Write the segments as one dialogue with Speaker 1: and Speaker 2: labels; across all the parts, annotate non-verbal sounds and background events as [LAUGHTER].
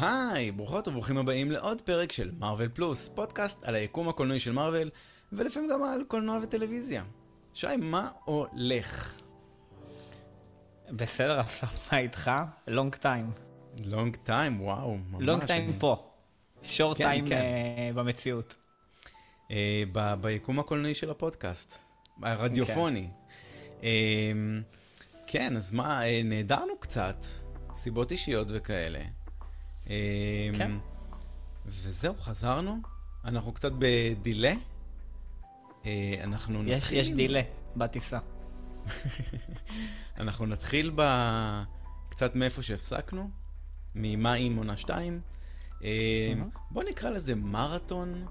Speaker 1: היי, ברוכות וברוכים הבאים לעוד פרק של מארוול פלוס, פודקאסט על היקום הקולנועי של מארוול, ולפעמים גם על קולנוע וטלוויזיה. שי, מה הולך?
Speaker 2: בסדר, אסף, מה איתך? Long time.
Speaker 1: Long time, וואו, ממש.
Speaker 2: Long time פה. Short
Speaker 1: כן,
Speaker 2: time
Speaker 1: כן.
Speaker 2: אה, במציאות.
Speaker 1: אה, ב- ביקום הקולנועי של הפודקאסט, הרדיופוני. אה, כן, אז מה, אה, נעדרנו קצת, סיבות אישיות וכאלה. אה,
Speaker 2: כן.
Speaker 1: וזהו, חזרנו, אנחנו קצת בדילה. אה, אנחנו נתחיל...
Speaker 2: יש דילה בטיסה. [LAUGHS]
Speaker 1: אנחנו נתחיל ב... קצת מאיפה שהפסקנו, ממה עם עונה 2.
Speaker 2: מהמם.
Speaker 1: בוא נקרא לזה מרתון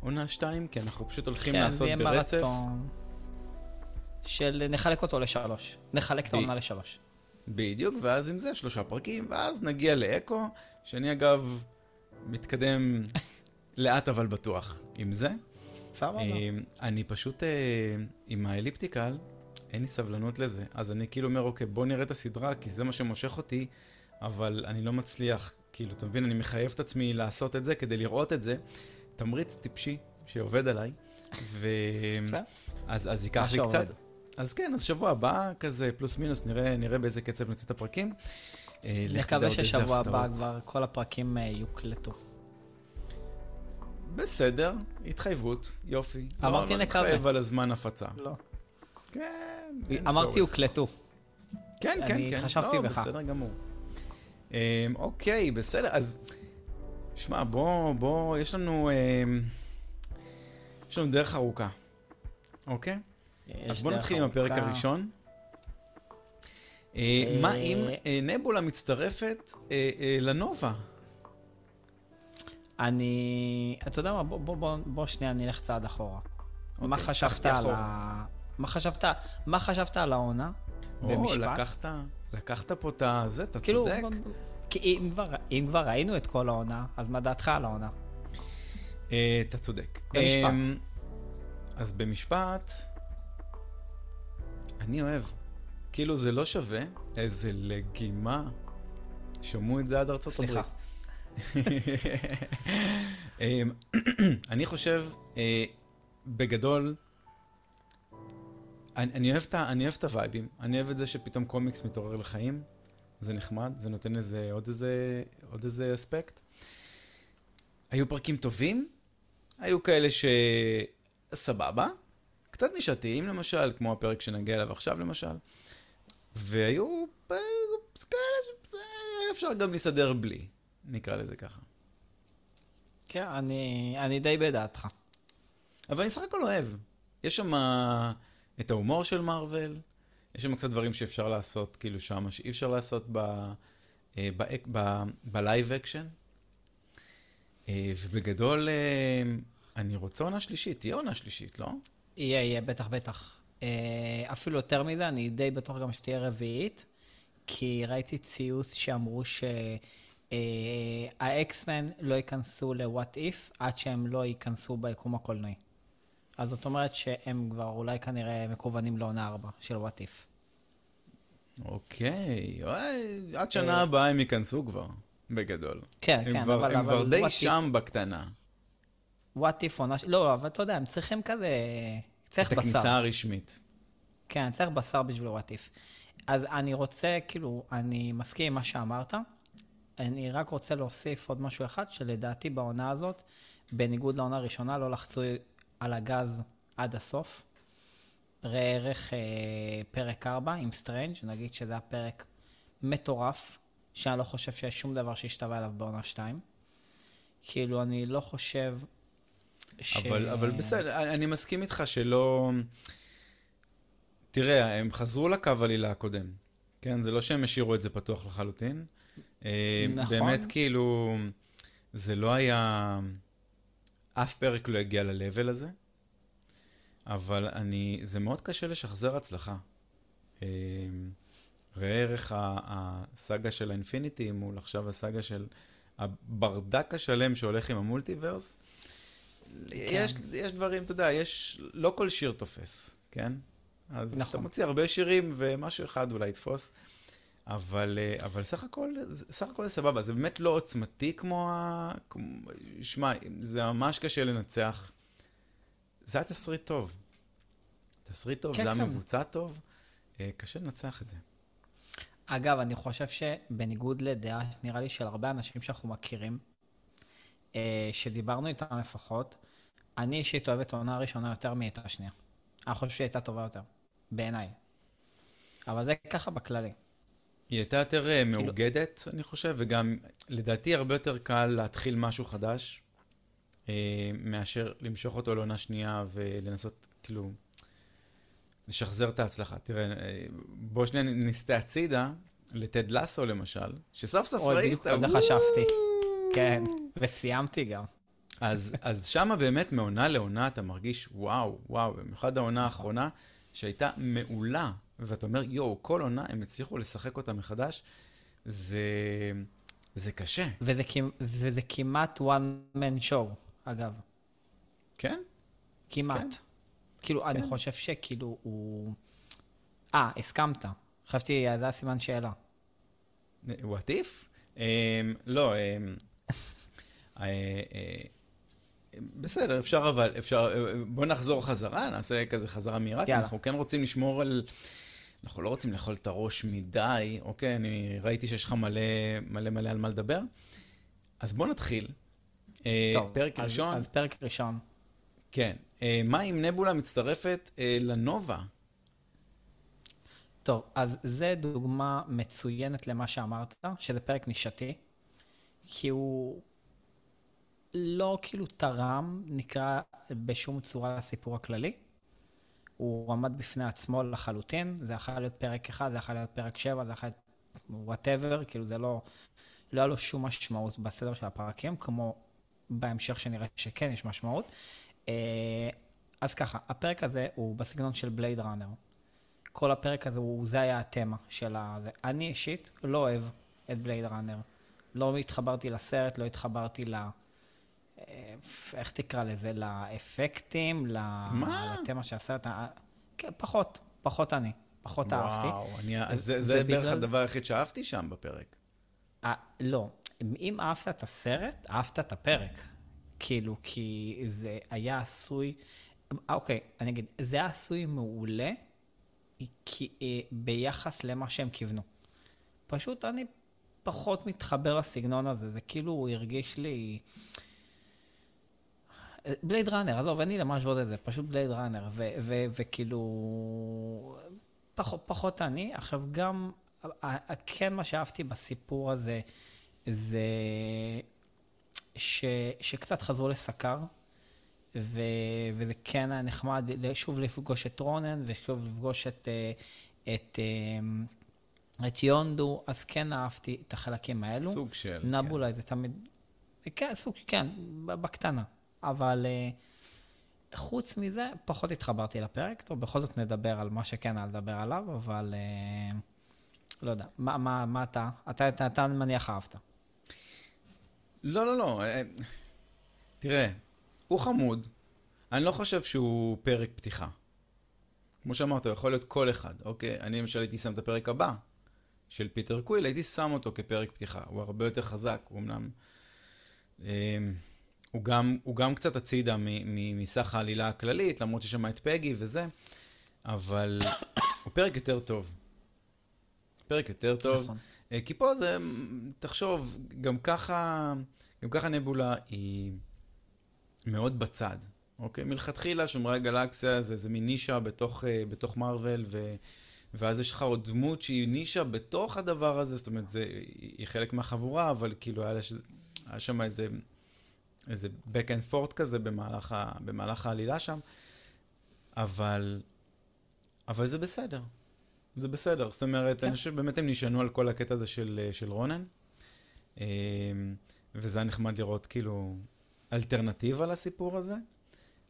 Speaker 1: עונה 2, כי אנחנו פשוט הולכים
Speaker 2: כן, זה
Speaker 1: לעשות
Speaker 2: יהיה
Speaker 1: ברצף.
Speaker 2: מרתון של נחלק אותו לשלוש. נחלק את העונה לשלוש.
Speaker 1: בדיוק, ואז עם זה שלושה פרקים, ואז נגיע לאקו, שאני אגב מתקדם [LAUGHS] לאט אבל בטוח עם זה.
Speaker 2: סבבה.
Speaker 1: אה, אני פשוט אה, עם האליפטיקל, אין לי סבלנות לזה. אז אני כאילו אומר, אוקיי, בוא נראה את הסדרה, כי זה מה שמושך אותי, אבל אני לא מצליח. כאילו, אתה מבין, אני מחייב את עצמי לעשות את זה כדי לראות את זה. תמריץ טיפשי שעובד עליי, ו... אז, אז ייקח לי קצת. אז כן, אז שבוע הבא, כזה פלוס מינוס, נראה, נראה באיזה קצב נצא את הפרקים. אה,
Speaker 2: נקווה ששבוע הבא. כבר כל הפרקים אה, יוקלטו.
Speaker 1: בסדר, התחייבות, יופי.
Speaker 2: אמרתי
Speaker 1: לא, לא
Speaker 2: נקווה.
Speaker 1: נתחייב על הזמן הפצה.
Speaker 2: לא.
Speaker 1: כן,
Speaker 2: אמרתי
Speaker 1: צורך.
Speaker 2: הוקלטו.
Speaker 1: כן, כן,
Speaker 2: אני
Speaker 1: כן.
Speaker 2: חשבתי
Speaker 1: לא,
Speaker 2: בך.
Speaker 1: בסדר גמור. Um, אוקיי, בסדר, אז... שמע, בוא, בוא, יש לנו... Um, יש לנו דרך ארוכה, אוקיי? אז בוא נתחיל עם הפרק. הראשון. Uh, מה אם uh, נבולה מצטרפת לנובה?
Speaker 2: אני, אתה יודע מה, בוא, בוא, בוא, בוא שנייה נלך צעד אחורה. מה
Speaker 1: אוקיי,
Speaker 2: חשבת על. ה... מה חשבת, מה חשבת על העונה?
Speaker 1: או,
Speaker 2: במשפט?
Speaker 1: לקחת, לקחת פה את הזה, אתה
Speaker 2: כאילו,
Speaker 1: צודק.
Speaker 2: כי אם כבר, אם כבר ראינו את כל העונה, אז מה דעתך על העונה?
Speaker 1: אה, אתה צודק.
Speaker 2: במשפט.
Speaker 1: אמ, אז במשפט, אני אוהב. כאילו זה לא שווה איזה לגימה. שמעו את זה עד ארצות
Speaker 2: סליחה.
Speaker 1: הברית. אמ, [CLEARS THROAT] אני חושב, אה, בגדול, אני, אני, אוהב את, אני אוהב את הווייבים, אני אוהב את זה שפתאום קומיקס מתעורר לחיים, זה נחמד, זה נותן איזה, עוד איזה, עוד איזה אספקט. היו פרקים טובים, היו כאלה שסבבה, קצת נישתיים למשל, כמו הפרק שנגיע אליו עכשיו למשל, והיו כאלה שאפשר גם להסתדר בלי, נקרא לזה ככה.
Speaker 2: כן, אני, אני די בדעתך.
Speaker 1: אבל אני סך הכל אוהב. יש שם את ההומור של מארוול, יש שם קצת דברים שאפשר לעשות, כאילו שם, שאי אפשר לעשות ב- אה, ב live action. אה, ובגדול, אה, אני רוצה עונה שלישית, תהיה עונה שלישית, לא?
Speaker 2: יהיה, יהיה, בטח, בטח. אה, אפילו יותר מזה, אני די בטוח גם שתהיה רביעית, כי ראיתי ציוץ שאמרו שה X-Men לא ייכנסו ל-What If עד שהם לא ייכנסו ביקום הקולנועי. אז זאת אומרת שהם כבר אולי כנראה מקוונים לעונה 4 של What If.
Speaker 1: אוקיי, עד שנה
Speaker 2: אה,
Speaker 1: הבאה הם ייכנסו כבר, בגדול.
Speaker 2: כן, כן, אבל-
Speaker 1: הם כבר די שם בקטנה.
Speaker 2: If עונה... ש- לא, אבל אתה יודע, הם צריכים כזה... צריך
Speaker 1: את
Speaker 2: בשר.
Speaker 1: הכניסה הרשמית.
Speaker 2: כן, צריך בשר בשביל what if. אז אני רוצה, כאילו, אני מסכים עם מה שאמרת, אני רק רוצה להוסיף עוד משהו אחד, שלדעתי בעונה הזאת, בניגוד לעונה הראשונה, לא לחצו על הגז עד הסוף. ראה ערך אה, פרק 4 עם סטרנג', נגיד שזה היה פרק מטורף, שאני לא חושב שיש שום דבר שהשתווה אליו בעונה 2. כאילו, אני לא חושב ש...
Speaker 1: אבל, אבל בסדר, אני- אני מסכים איתך שלא... תראה, הם חזרו לקו עלילה הקודם. כן, זה לא שהם השאירו את זה פתוח לחלוטין. אה,
Speaker 2: נכון.
Speaker 1: באמת, כאילו, זה לא היה... אף פרק לא הגיע ל-level הזה, אבל אני... זה מאוד קשה לשחזר הצלחה. אה, ראה ערך הסאגה של האינפיניטי מול עכשיו הסאגה של הברדק השלם שהולך עם המולטיברס. יש, יש דברים, אתה יודע, יש, לא כל שיר תופס, כן? אז
Speaker 2: נכון.
Speaker 1: אתה מוציא הרבה שירים ומשהו אחד אולי יתפוס, אבל, אה, אבל סך הכל, סך הכל זה סבבה, זה באמת לא עוצמתי כמו ה... כמו- שמע, זה ממש קשה לנצח. זה היה תסריט טוב. תסריט טוב,
Speaker 2: כן,
Speaker 1: זה היה
Speaker 2: כן.
Speaker 1: מבוצע טוב, אה, קשה לנצח את זה.
Speaker 2: אגב, אני חושב שבניגוד לדעה, נראה לי של הרבה אנשים שאנחנו מכירים, שדיברנו איתם לפחות, אני אישית אוהב את העונה הראשונה יותר מאת השנייה. אני חושב שהיא הייתה טובה יותר, בעיניי. אבל זה ככה בכללי.
Speaker 1: היא הייתה יותר אה,
Speaker 2: כאילו-
Speaker 1: מאוגדת, אני חושב, וגם לדעתי הרבה יותר קל להתחיל משהו חדש, אה, מאשר למשוך אותו לעונה שנייה ולנסות, כאילו, לשחזר את ההצלחה. תראה, אה, בוא שנייה נסטה הצידה, לטד לסו למשל, שסוף סוף
Speaker 2: אוי,
Speaker 1: ראית.
Speaker 2: בדיוק על זה
Speaker 1: וואו.
Speaker 2: חשבתי. כן, [LAUGHS] וסיימתי גם.
Speaker 1: אז, אז שמה באמת מעונה לעונה אתה מרגיש וואו, וואו, במיוחד העונה האחרונה, שהייתה מעולה, ואתה אומר, יואו, כל עונה הם הצליחו לשחק אותה מחדש, זה, זה קשה,
Speaker 2: וזה, כמ- וזה כמעט one man show, אגב.
Speaker 1: כן?
Speaker 2: כמעט.
Speaker 1: כן.
Speaker 2: כאילו, אני
Speaker 1: כן.
Speaker 2: חושב שכאילו הוא... אה, הסכמת. חשבתי, זה היה סימן שאלה.
Speaker 1: what if? Um, לא, um, בסדר, אפשר אבל, אפשר, אה, בוא נחזור חזרה, נעשה כזה חזרה מהירה, כי. אנחנו כן רוצים לשמור על, אנחנו לא רוצים לאכול את הראש מדי, אוקיי? אני ראיתי שיש לך מלא, מלא מלא על מה לדבר. אז בוא נתחיל. אה,
Speaker 2: טוב,
Speaker 1: פרק
Speaker 2: אז,
Speaker 1: ראשון,
Speaker 2: אז פרק ראשון.
Speaker 1: כן. אה, מה אם נבולה מצטרפת אה, לנובה?
Speaker 2: טוב, אז זה דוגמה מצוינת למה שאמרת, שזה פרק נישתי, כי הוא לא כאילו תרם, נקרא, בשום צורה לסיפור הכללי. הוא עמד בפני עצמו לחלוטין, זה יכול להיות פרק אחד, זה יכול להיות פרק שבע, זה יכול להיות וואטאבר, כאילו זה לא, לא היה לו שום משמעות בסדר של הפרקים, כמו בהמשך שנראה שכן יש משמעות. אה, אז ככה, הפרק הזה הוא בסגנון של בלייד ראנר. כל הפרק הזה, הוא, זה היה התמה של הזה. אני אישית לא אוהב את בלייד ראנר. לא התחברתי לסרט, לא התחברתי ל... אה, איך תקרא לזה? לאפקטים.
Speaker 1: מה?
Speaker 2: לתמה של הסרט. ה- כן, פחות, פחות אני. פחות אהבתי.
Speaker 1: וואו, אני, זה, זה
Speaker 2: ובגלל-
Speaker 1: בערך הדבר היחיד שאהבתי שם בפרק.
Speaker 2: אה, לא, אם אהבת את הסרט, אהבת את הפרק. כאילו, כי זה היה עשוי... אה, אוקיי, אני אגיד, זה היה עשוי מעולה כי, אה, ביחס למה שהם כיוונו. פשוט אני פחות מתחבר לסגנון הזה, זה כאילו הוא הרגיש לי... בלייד ראנר, עזוב, אין לי למה להשוות את זה, פשוט בלייד ראנר, וכאילו, פחות, פחות אני. עכשיו גם, כן מה שאהבתי בסיפור הזה, זה ש, שקצת חזרו לסקר, ו, וזה כן היה נחמד שוב לפגוש את רונן, ושוב לפגוש את, אה, את, אה, את יונדו, אז כן אהבתי את החלקים האלו.
Speaker 1: סוג של...
Speaker 2: נבולה זה תמיד... כן, סוג, כן, בקטנה. אבל uh, חוץ מזה, פחות התחברתי לפרק. טוב, בכל זאת נדבר על מה שכן היה לדבר עליו, אבל uh, לא יודע. מה, מה, מה אתה? אתה, אתה, אתה מניח אהבת.
Speaker 1: לא, לא, לא. אה, תראה, הוא חמוד. אני לא חושב שהוא פרק פתיחה. כמו שאמרת, הוא יכול להיות כל אחד, אוקיי? אני למשל הייתי שם את הפרק הבא של פיטר קוויל, הייתי שם אותו כפרק פתיחה. הוא הרבה יותר חזק, הוא אמנם... הוא גם, הוא גם קצת הצידה מ- מ- מסך העלילה הכללית, למרות שם את פגי וזה, אבל הוא פרק יותר טוב. פרק יותר טוב.
Speaker 2: נכון.
Speaker 1: אה, כי פה זה, תחשוב, גם ככה, גם ככה נבולה היא מאוד בצד, אוקיי? מלכתחילה שומרי הגלקסיה זה, זה מין נישה בתוך, אה, בתוך מארוול, ו, ואז יש לך עוד דמות שהיא נישה בתוך הדבר הזה, זאת אומרת, זה, היא חלק מהחבורה, אבל כאילו היה, לש, היה שם איזה, איזה back and forth כזה במהלך, ה, במהלך העלילה שם, אבל, אבל זה בסדר. זה בסדר, זאת אומרת,
Speaker 2: כן.
Speaker 1: אני חושב באמת הם נשענו על כל הקטע הזה של, של רונן, אמ, וזה היה נחמד לראות כאילו אלטרנטיבה לסיפור הזה,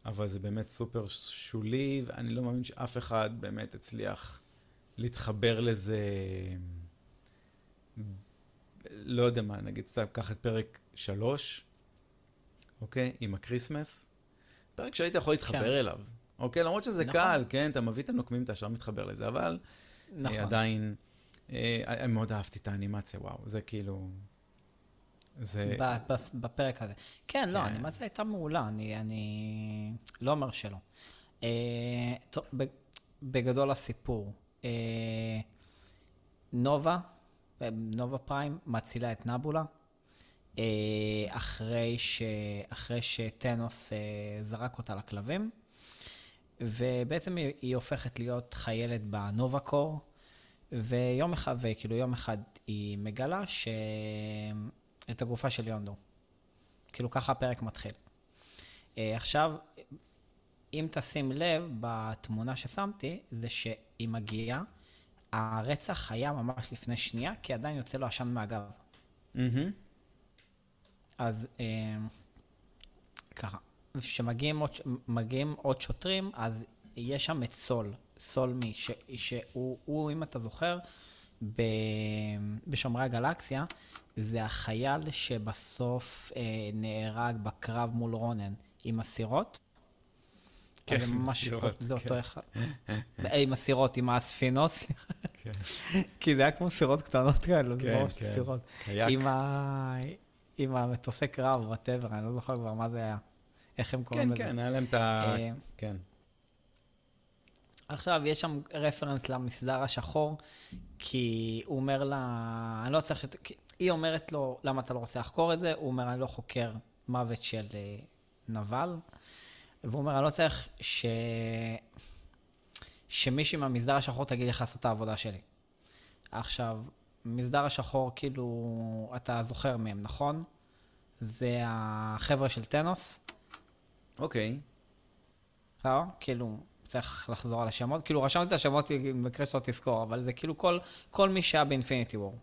Speaker 1: אבל זה באמת סופר שולי, ואני לא מאמין שאף אחד באמת הצליח להתחבר לזה, לא יודע מה, נגיד סתם, קח את פרק שלוש, אוקיי? עם ה Christmas. פרק שהיית יכול להתחבר
Speaker 2: כן.
Speaker 1: אליו, אוקיי? למרות שזה
Speaker 2: נכון.
Speaker 1: קל, כן? אתה מביא את הנוקמים, אתה ישר מתחבר לזה, אבל...
Speaker 2: נכון.
Speaker 1: אה, עדיין, אה, מאוד אהבתי את האנימציה, וואו, זה כאילו... זה...
Speaker 2: בפרק הזה. כן, לא,
Speaker 1: כן.
Speaker 2: האנימציה הייתה מעולה, אני, אני לא אומר שלא. אה, טוב, בגדול הסיפור. אה, נובה, אה, נובה פריים, מצילה את נבולה, אה, אחרי, ש, אחרי שטנוס אה, זרק אותה לכלבים, ובעצם היא, הופכת להיות חיילת בנובה קור, ויום אחד, וכאילו יום אחד היא מגלה ש... את הגופה של יונדו. כאילו ככה הפרק מתחיל. אה, עכשיו, אם תשים לב, בתמונה ששמתי, זה שהיא מגיעה, הרצח היה ממש לפני שנייה, כי עדיין יוצא לו עשן מהגב.
Speaker 1: מהמם.
Speaker 2: אז אה, ככה, כשמגיעים עוד, עוד שוטרים, אז יש שם את סול, סול מי, ש, שהוא, הוא, אם אתה זוכר, ב, בשומרי הגלקסיה, זה החייל שבסוף אה, נהרג בקרב מול רונן עם הסירות.
Speaker 1: כן, עם הסירות,
Speaker 2: זה
Speaker 1: כן.
Speaker 2: אותו אחד. [LAUGHS] אה, עם הסירות, עם הספינות, סליחה.
Speaker 1: כן. [LAUGHS]
Speaker 2: כי זה היה כמו סירות קטנות כאלו, זה
Speaker 1: כן, כן.
Speaker 2: סירות.
Speaker 1: קיאק.
Speaker 2: עם, ה... עם המטוסי קרב, whatever, אני לא זוכר כבר מה זה היה. איך הם קוראים
Speaker 1: כן,
Speaker 2: לזה.
Speaker 1: כן, היה להם את ה...
Speaker 2: אה,
Speaker 1: כן.
Speaker 2: עכשיו, יש שם רפרנס למסדר השחור, כי הוא אומר לה, אני לא צריך. כי היא אומרת לו, למה אתה לא רוצה לחקור את זה? הוא אומר, אני לא חוקר מוות של אה, נבל. והוא אומר, אני לא צריך ש... שמישהי מהמסדר השחור תגיד איך לעשות את העבודה שלי. עכשיו, מסדר השחור, כאילו, אתה זוכר מהם, נכון? זה החבר'ה של טנוס.
Speaker 1: אוקיי.
Speaker 2: בסדר? כאילו, צריך לחזור על השמות. כאילו, רשמתי את השמות במקרה שלא תזכור, אבל זה כאילו כל, כל מי שהיה ב Infinity War.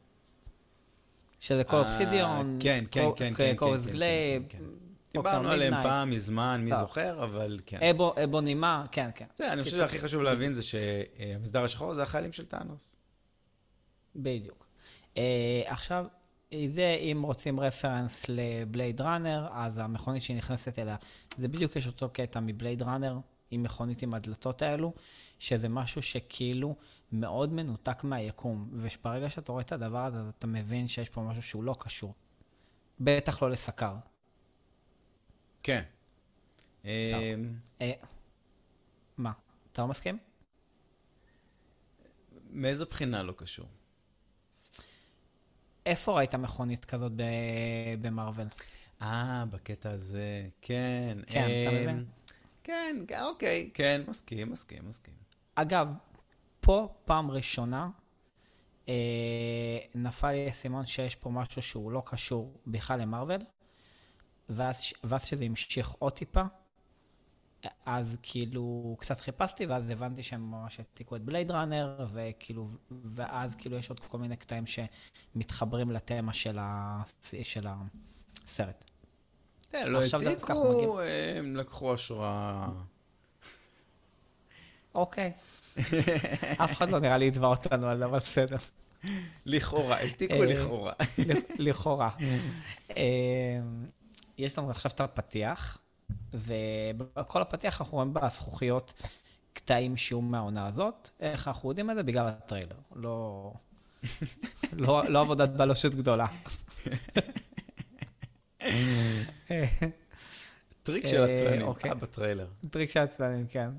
Speaker 2: שזה Cull
Speaker 1: אה,
Speaker 2: אובסידיון,
Speaker 1: כן, כן, כן, כן, כן,
Speaker 2: Corvus
Speaker 1: כן,
Speaker 2: Glaive,
Speaker 1: כן, כן. דיברנו עליהם פעם מזמן, מי. זוכר, אבל כן.
Speaker 2: אבו, Ebony Maw, כן, כן,
Speaker 1: זה, אני חושב שהכי חשוב להבין זה שהמסדר השחור זה החיילים של טאנוס.
Speaker 2: בדיוק. אה, עכשיו, זה, אם רוצים רפרנס לבלייד ראנר, אז המכונית שהיא נכנסת אליה, זה בדיוק יש אותו קטע מבלייד ראנר, עם מכונית עם הדלתות האלו, שזה משהו שכאילו מאוד מנותק מהיקום, וברגע שאתה רואה את הדבר הזה, אז אתה מבין שיש פה משהו שהוא לא קשור. בטח לא לסקר.
Speaker 1: כן. אה,
Speaker 2: אה, מה, אתה לא מסכים?
Speaker 1: מאיזו בחינה לא קשור?
Speaker 2: איפה ראית מכונית כזאת במרוויל?
Speaker 1: אה, בקטע הזה, כן.
Speaker 2: כן, אתה
Speaker 1: אה,
Speaker 2: מבין?
Speaker 1: כן, אוקיי, כן, מסכים, מסכים, מסכים.
Speaker 2: אגב, פה פעם ראשונה אה, נפל לי האסימון שיש פה משהו שהוא לא קשור בכלל למרוויל, ואז, ואז שזה המשיך עוד טיפה, אז כאילו קצת חיפשתי, ואז הבנתי שהם ממש העתיקו את בלייד ראנר, וכאילו, ואז כאילו יש עוד כל מיני קטעים שמתחברים לתמה של, ה, של הסרט.
Speaker 1: כן, לא העתיקו,
Speaker 2: מגיעים-
Speaker 1: הם לקחו השראה.
Speaker 2: אוקיי. אף אחד לא נראה לי יתבע אותנו על אבל בסדר.
Speaker 1: לכאורה, העתיקו
Speaker 2: אה,
Speaker 1: לכאורה.
Speaker 2: לכאורה. אה, יש לנו עכשיו את הפתיח, ובכל הפתיח אנחנו רואים בזכוכיות קטעים שיהיו מהעונה הזאת. איך אנחנו יודעים את זה? בגלל הטריילר. לא, לא, לא עבודת בלשות גדולה. אה,
Speaker 1: טריק של
Speaker 2: אה,
Speaker 1: עצלנים,
Speaker 2: אוקיי.
Speaker 1: אה, בטריילר.
Speaker 2: טריק של עצלנים, כן.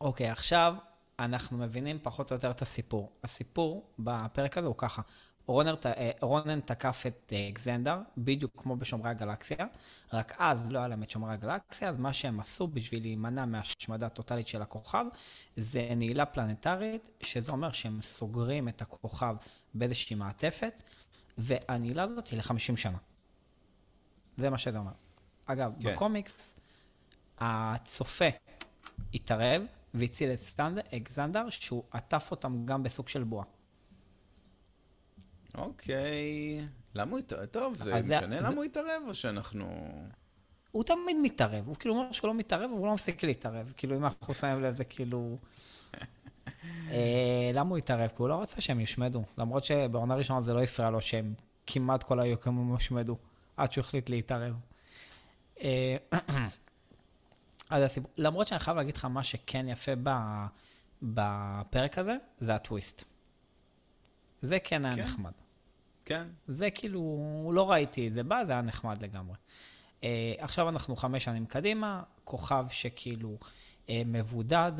Speaker 2: אוקיי, עכשיו אנחנו מבינים פחות או יותר את הסיפור. הסיפור בפרק הזה הוא ככה, רונר, אה, רונן תקף את אה, אקזנדר, בדיוק כמו בשומרי הגלקסיה, רק אז לא היה להם את שומרי הגלקסיה, אז מה שהם עשו בשביל להימנע מהשמדה טוטאלית של הכוכב, זה נעילה פלנטרית, שזה אומר שהם סוגרים את הכוכב באיזושהי מעטפת, והנעילה הזאת היא ל-50 שנה. זה מה שזה אומר. אגב,
Speaker 1: כן.
Speaker 2: בקומיקס, הצופה התערב והציל את סטנד- קסנדר, שהוא עטף אותם גם בסוג של בועה.
Speaker 1: אוקיי. למה הוא התערב? טוב, זה משנה למה הוא התערב, או שאנחנו...
Speaker 2: הוא תמיד מתערב, הוא כאילו אומר שהוא לא מתערב, אבל הוא לא מפסיק להתערב. כאילו, אם אנחנו שמים לב, זה כאילו... [LAUGHS] אה, למה הוא התערב? כי הוא לא רצה שהם יושמדו. למרות שבעונה ראשונה זה לא הפריע לו שהם כמעט כל היקומים הושמדו, עד שהוא החליט להתערב. אה, [CLEARS THROAT] אז הסיפור, למרות שאני חייב להגיד לך, מה שכן יפה ב, בפרק הזה, זה הטוויסט. זה כן היה
Speaker 1: כן.
Speaker 2: נחמד.
Speaker 1: כן.
Speaker 2: זה כאילו, לא ראיתי את זה בא, זה היה נחמד לגמרי. Uh, עכשיו אנחנו חמש שנים קדימה, כוכב שכאילו uh, מבודד,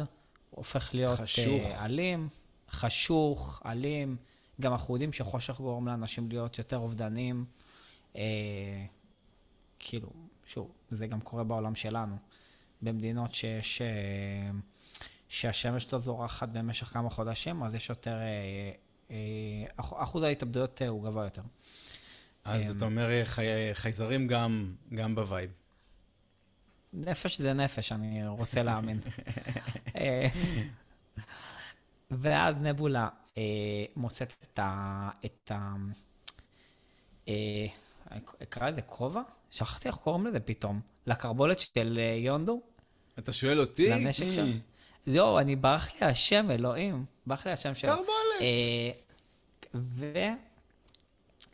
Speaker 2: הופך להיות
Speaker 1: חשוך.
Speaker 2: Uh, אלים, חשוך, אלים. גם אנחנו יודעים שחושך גורם לאנשים להיות יותר אובדנים. אה, כאילו, שוב, זה גם קורה בעולם שלנו. במדינות שיש, שהשמש לא זורחת במשך כמה חודשים, אז יש יותר, אחוז ההתאבדויות אה, הוא גבוה יותר.
Speaker 1: אז
Speaker 2: אמ,
Speaker 1: אתה אומר, אה, חי- חייזרים גם, גם ב vibe.
Speaker 2: נפש זה נפש, אני רוצה להאמין. [LAUGHS] אה, ואז נבולה אה, מוצאת את ה... את ה... אה, אקרא לזה כובע? שכחתי איך קוראים לזה פתאום. לקרבולת של אה, יונדו?
Speaker 1: אתה שואל אותי?
Speaker 2: לנשק. שם? זהו, אני ברח לי השם, אלוהים. ברח לי השם שלו.
Speaker 1: קרבולת.
Speaker 2: אה,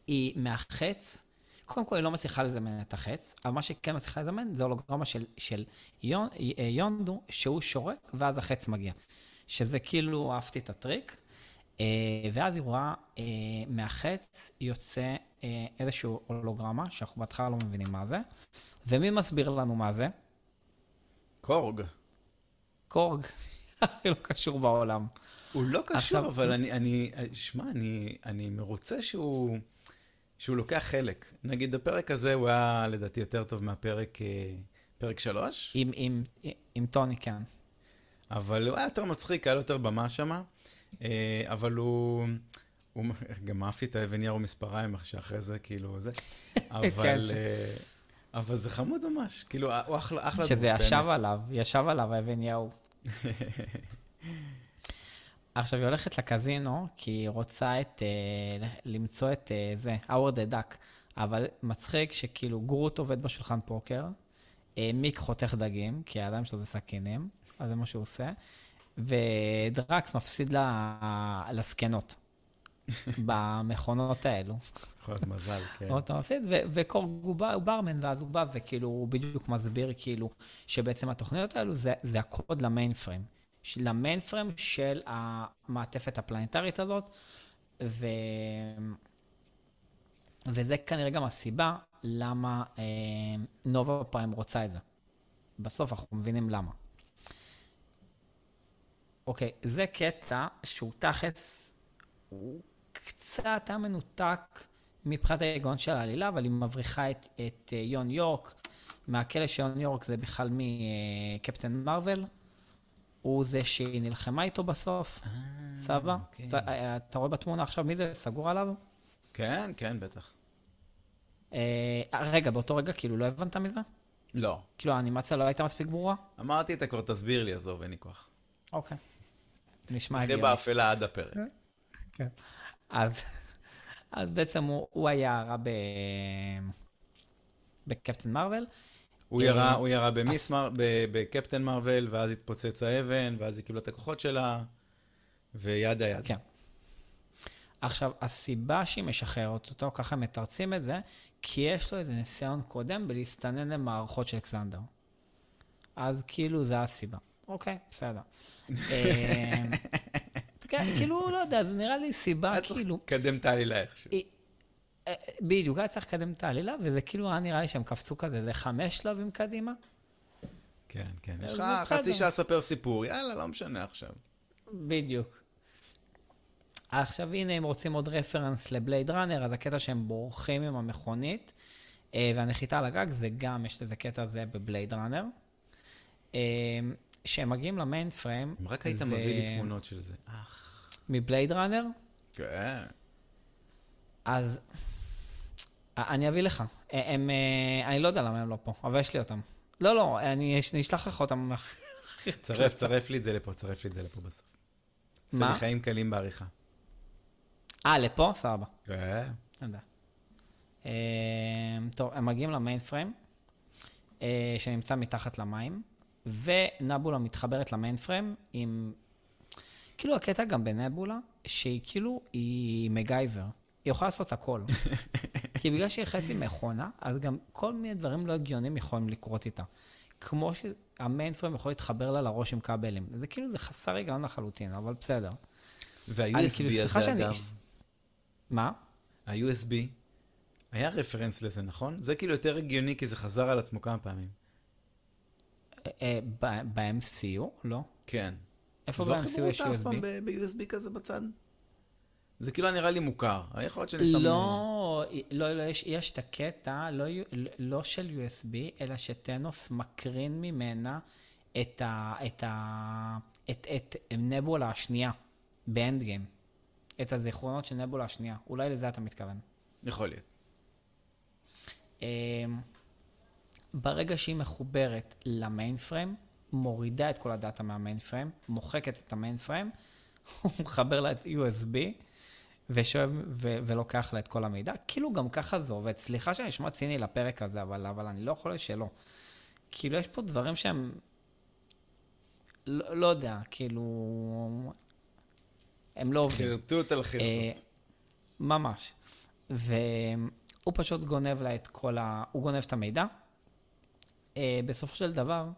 Speaker 2: והיא מהחץ, קודם כל היא לא מצליחה לזמן את החץ, אבל מה שכן מצליחה לזמן זה הולוגרמה של, של יון, אה, יונדו, שהוא שורק, ואז החץ מגיע. שזה כאילו, אהבתי את הטריק. אה, ואז היא רואה אה, מהחץ יוצא איזשהו הולוגרמה, שאנחנו בהתחלה לא מבינים מה זה. ומי מסביר לנו מה זה?
Speaker 1: קורג.
Speaker 2: קורג, [LAUGHS] הכי לא קשור בעולם.
Speaker 1: הוא לא קשור,
Speaker 2: עכשיו-
Speaker 1: אבל אני, אני, שמע, אני, אני מרוצה שהוא, שהוא לוקח חלק. נגיד, הפרק הזה הוא היה לדעתי יותר טוב מהפרק, אה, פרק שלוש,
Speaker 2: עם, עם, עם טוני, כן.
Speaker 1: אבל הוא היה יותר מצחיק, היה לו יותר במה שמה, אבל הוא, הוא גם אהבתי את האבן ירו מספריים, שאחרי זה, כאילו, זה, [LAUGHS] אבל,
Speaker 2: כן.
Speaker 1: אה, אבל זה חמוד ממש, כאילו, הוא אחלה, אחלה
Speaker 2: שזה ישב. עליו, ישב עליו אבן יהוא. [LAUGHS] עכשיו, היא הולכת לקזינו, כי היא רוצה את, אה, למצוא את אה, זה, האוורד דאק. אבל מצחיק שכאילו גרוט עובד בשולחן פוקר, אה, מיק חותך דגים, כי הידיים שלו זה סכינים, אז זה מה שהוא עושה, ודרקס מפסיד לזקנות [LAUGHS] במכונות האלו.
Speaker 1: יכול להיות מזל, כן.
Speaker 2: מאוד ו- וקורג הוא ברמן, ואז הוא בא וכאילו, הוא בדיוק מסביר כאילו, שבעצם התוכניות האלו זה, זה הקוד למיין פריים. למיין פריים של המעטפת הפלנטרית הזאת, ו... וזה כנראה גם הסיבה למה אה, נובה פריים רוצה את זה. בסוף אנחנו מבינים למה. אוקיי, זה קטע שהוא תכלס, הוא קצת היה מנותק מבחינת ההיגיון של העלילה, אבל היא מבריחה את, את אה, יון יורק. מהכלא של יון יורק זה בכלל מקפטן מרוויל. הוא זה שהיא נלחמה איתו בסוף, סבא.
Speaker 1: אוקיי.
Speaker 2: אתה, אה, אתה רואה בתמונה עכשיו מי זה? סגור עליו?
Speaker 1: כן, כן, בטח.
Speaker 2: אה, רגע, באותו רגע כאילו לא הבנת מזה?
Speaker 1: לא.
Speaker 2: כאילו האנימציה לא הייתה מספיק ברורה?
Speaker 1: אמרתי, אתה כבר תסביר לי, עזוב, אין לי כוח.
Speaker 2: אוקיי. נשמע
Speaker 1: זה
Speaker 2: הגיוני.
Speaker 1: באפלה עד הפרק.
Speaker 2: אז, אז בעצם הוא, הוא היה הרע ב... בקפטן מרוויל.
Speaker 1: הוא
Speaker 2: אה,
Speaker 1: ירה, הוא ירה במיס מר... בקפטן מרוויל, ואז התפוצץ האבן, ואז היא קיבלה את הכוחות שלה, וידה ידה.
Speaker 2: כן. עכשיו, הסיבה שהיא משחררת אותו, ככה מתרצים את זה, כי יש לו איזה ניסיון קודם בלהסתנן למערכות של אקסנדר. אז כאילו, זה הסיבה. אוקיי, בסדר. [LAUGHS] אה, כן, כאילו, לא יודע, זה נראה לי סיבה,
Speaker 1: היה צריך
Speaker 2: כאילו...
Speaker 1: לקדם את העלילה איכשהו.
Speaker 2: היא- אה, בדיוק, היה צריך לקדם את העלילה, וזה כאילו היה נראה לי שהם קפצו כזה, זה חמש שלבים קדימה.
Speaker 1: כן, כן. יש לך. חצי שעה לספר סיפור, יאללה, לא משנה עכשיו.
Speaker 2: בדיוק. עכשיו הנה, אם רוצים עוד רפרנס לבלייד ראנר, אז הקטע שהם בורחים עם המכונית, אה, והנחיתה על הגג, זה גם, יש לזה קטע זה בבלייד ראנר. כשהם מגיעים למיין פריים,
Speaker 1: אם רק היית
Speaker 2: זה-
Speaker 1: מביא לי תמונות של זה. אך.
Speaker 2: מבלייד ראנר,
Speaker 1: כן.
Speaker 2: אז אני אביא לך. הם, אה, אני לא יודע למה הם לא פה, אבל יש לי אותם. לא, לא, אני אני אשלח לך אותם.
Speaker 1: צרף, צרף לי את זה לפה, צרף לי את זה לפה בסוף. עושה
Speaker 2: מה?
Speaker 1: לי חיים קלים בעריכה.
Speaker 2: אה, לפה? סבבה.
Speaker 1: כן.
Speaker 2: אין בעיה. אה, טוב, הם מגיעים למיין פריים, אה, שנמצא מתחת למים, ונבולה מתחברת למיין פריים עם... כאילו, הקטע גם בנבולה, שהיא כאילו, היא מגייבר. היא יכולה לעשות הכל. [LAUGHS] כי בגלל שהיא חצי מכונה, אז גם כל מיני דברים לא הגיוניים יכולים לקרות איתה. כמו שהמיינפריים יכול להתחבר לה לראש עם כבלים. זה כאילו, זה חסר היגיון לחלוטין, אבל בסדר. כאילו,
Speaker 1: וה-USB
Speaker 2: סליחה
Speaker 1: הזה,
Speaker 2: שאני-
Speaker 1: אגב,
Speaker 2: מה?
Speaker 1: ה-USB, היה רפרנס לזה, נכון? זה כאילו יותר הגיוני, כי זה חזר על עצמו כמה פעמים.
Speaker 2: אה, ב-MCU? לא.
Speaker 1: כן.
Speaker 2: איפה
Speaker 1: לא
Speaker 2: ב-MCU
Speaker 1: חיברו
Speaker 2: יש
Speaker 1: אותה אף
Speaker 2: USB?
Speaker 1: פעם ב-USB כזה בצד? זה כאילו נראה לי מוכר. יכול להיות שאני סתם...
Speaker 2: לא, לא, לא, יש, יש את הקטע, לא, לא של USB, אלא שטנוס מקרין ממנה את, ה, את, ה, את, את נבולה השנייה באנד גיים. את הזיכרונות של נבולה השנייה. אולי לזה אתה מתכוון.
Speaker 1: יכול להיות.
Speaker 2: ברגע שהיא מחוברת למיין פריים, מורידה את כל הדאטה מהמיין פריים, מוחקת את המיין פריים, [LAUGHS] הוא מחבר לה את USB, ושואב ו- ולוקח לה את כל המידע. כאילו גם ככה זה עובד. סליחה שאני נשמע ציני לפרק הזה, אבל, אבל אני לא יכול שלא. כאילו יש פה דברים שהם... לא, לא יודע, כאילו... הם לא עובדים.
Speaker 1: חרטוט על חרטוט.
Speaker 2: אה, ממש. והוא פשוט גונב לה את כל ה... הוא גונב את המידע. אה, בסופו של דבר,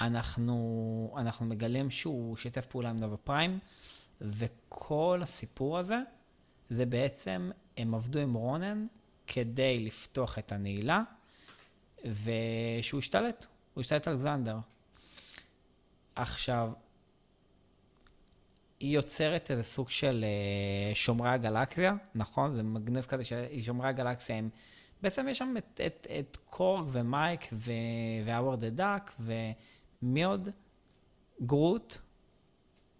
Speaker 2: אנחנו, אנחנו מגלים שהוא שיתף פעולה עם נובה פריים, וכל הסיפור הזה, זה בעצם, הם עבדו עם רונן כדי לפתוח את הנעילה, ושהוא השתלט, הוא השתלט על זנדר. עכשיו, היא יוצרת איזה סוג של אה, שומרי הגלקסיה, נכון? זה מגניב כזה ששומרי הגלקסיה הם... בעצם יש שם את, את, את קורג ומייק והאוורד דה דאק ומי עוד? גרוט,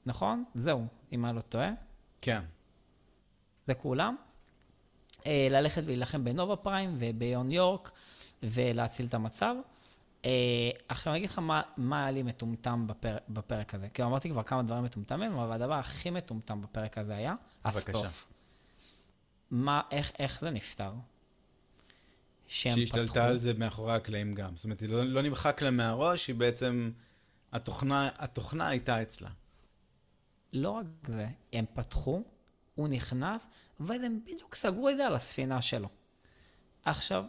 Speaker 2: נכון? זהו, אם אני לא טועה.
Speaker 1: כן.
Speaker 2: זה כולם. אה, ללכת ולהילחם בנובה פריים וביון יורק ולהציל את המצב. אה, עכשיו אני אגיד לך מה, מה היה לי מטומטם בפר, בפרק הזה. כאילו אמרתי כבר כמה דברים מטומטמים, אבל הדבר הכי מטומטם בפרק הזה היה
Speaker 1: בבקשה.
Speaker 2: הסטוף. מה, איך, איך זה נפתר? שהם
Speaker 1: שהיא השתלטה
Speaker 2: פתחו-
Speaker 1: על זה מאחורי הקלעים גם. זאת אומרת, היא לא, לא נמחק לה מהראש, היא בעצם... התוכנה, התוכנה הייתה אצלה.
Speaker 2: לא רק זה, הם פתחו, הוא נכנס, ואז הם בדיוק סגרו את זה על הספינה שלו. עכשיו,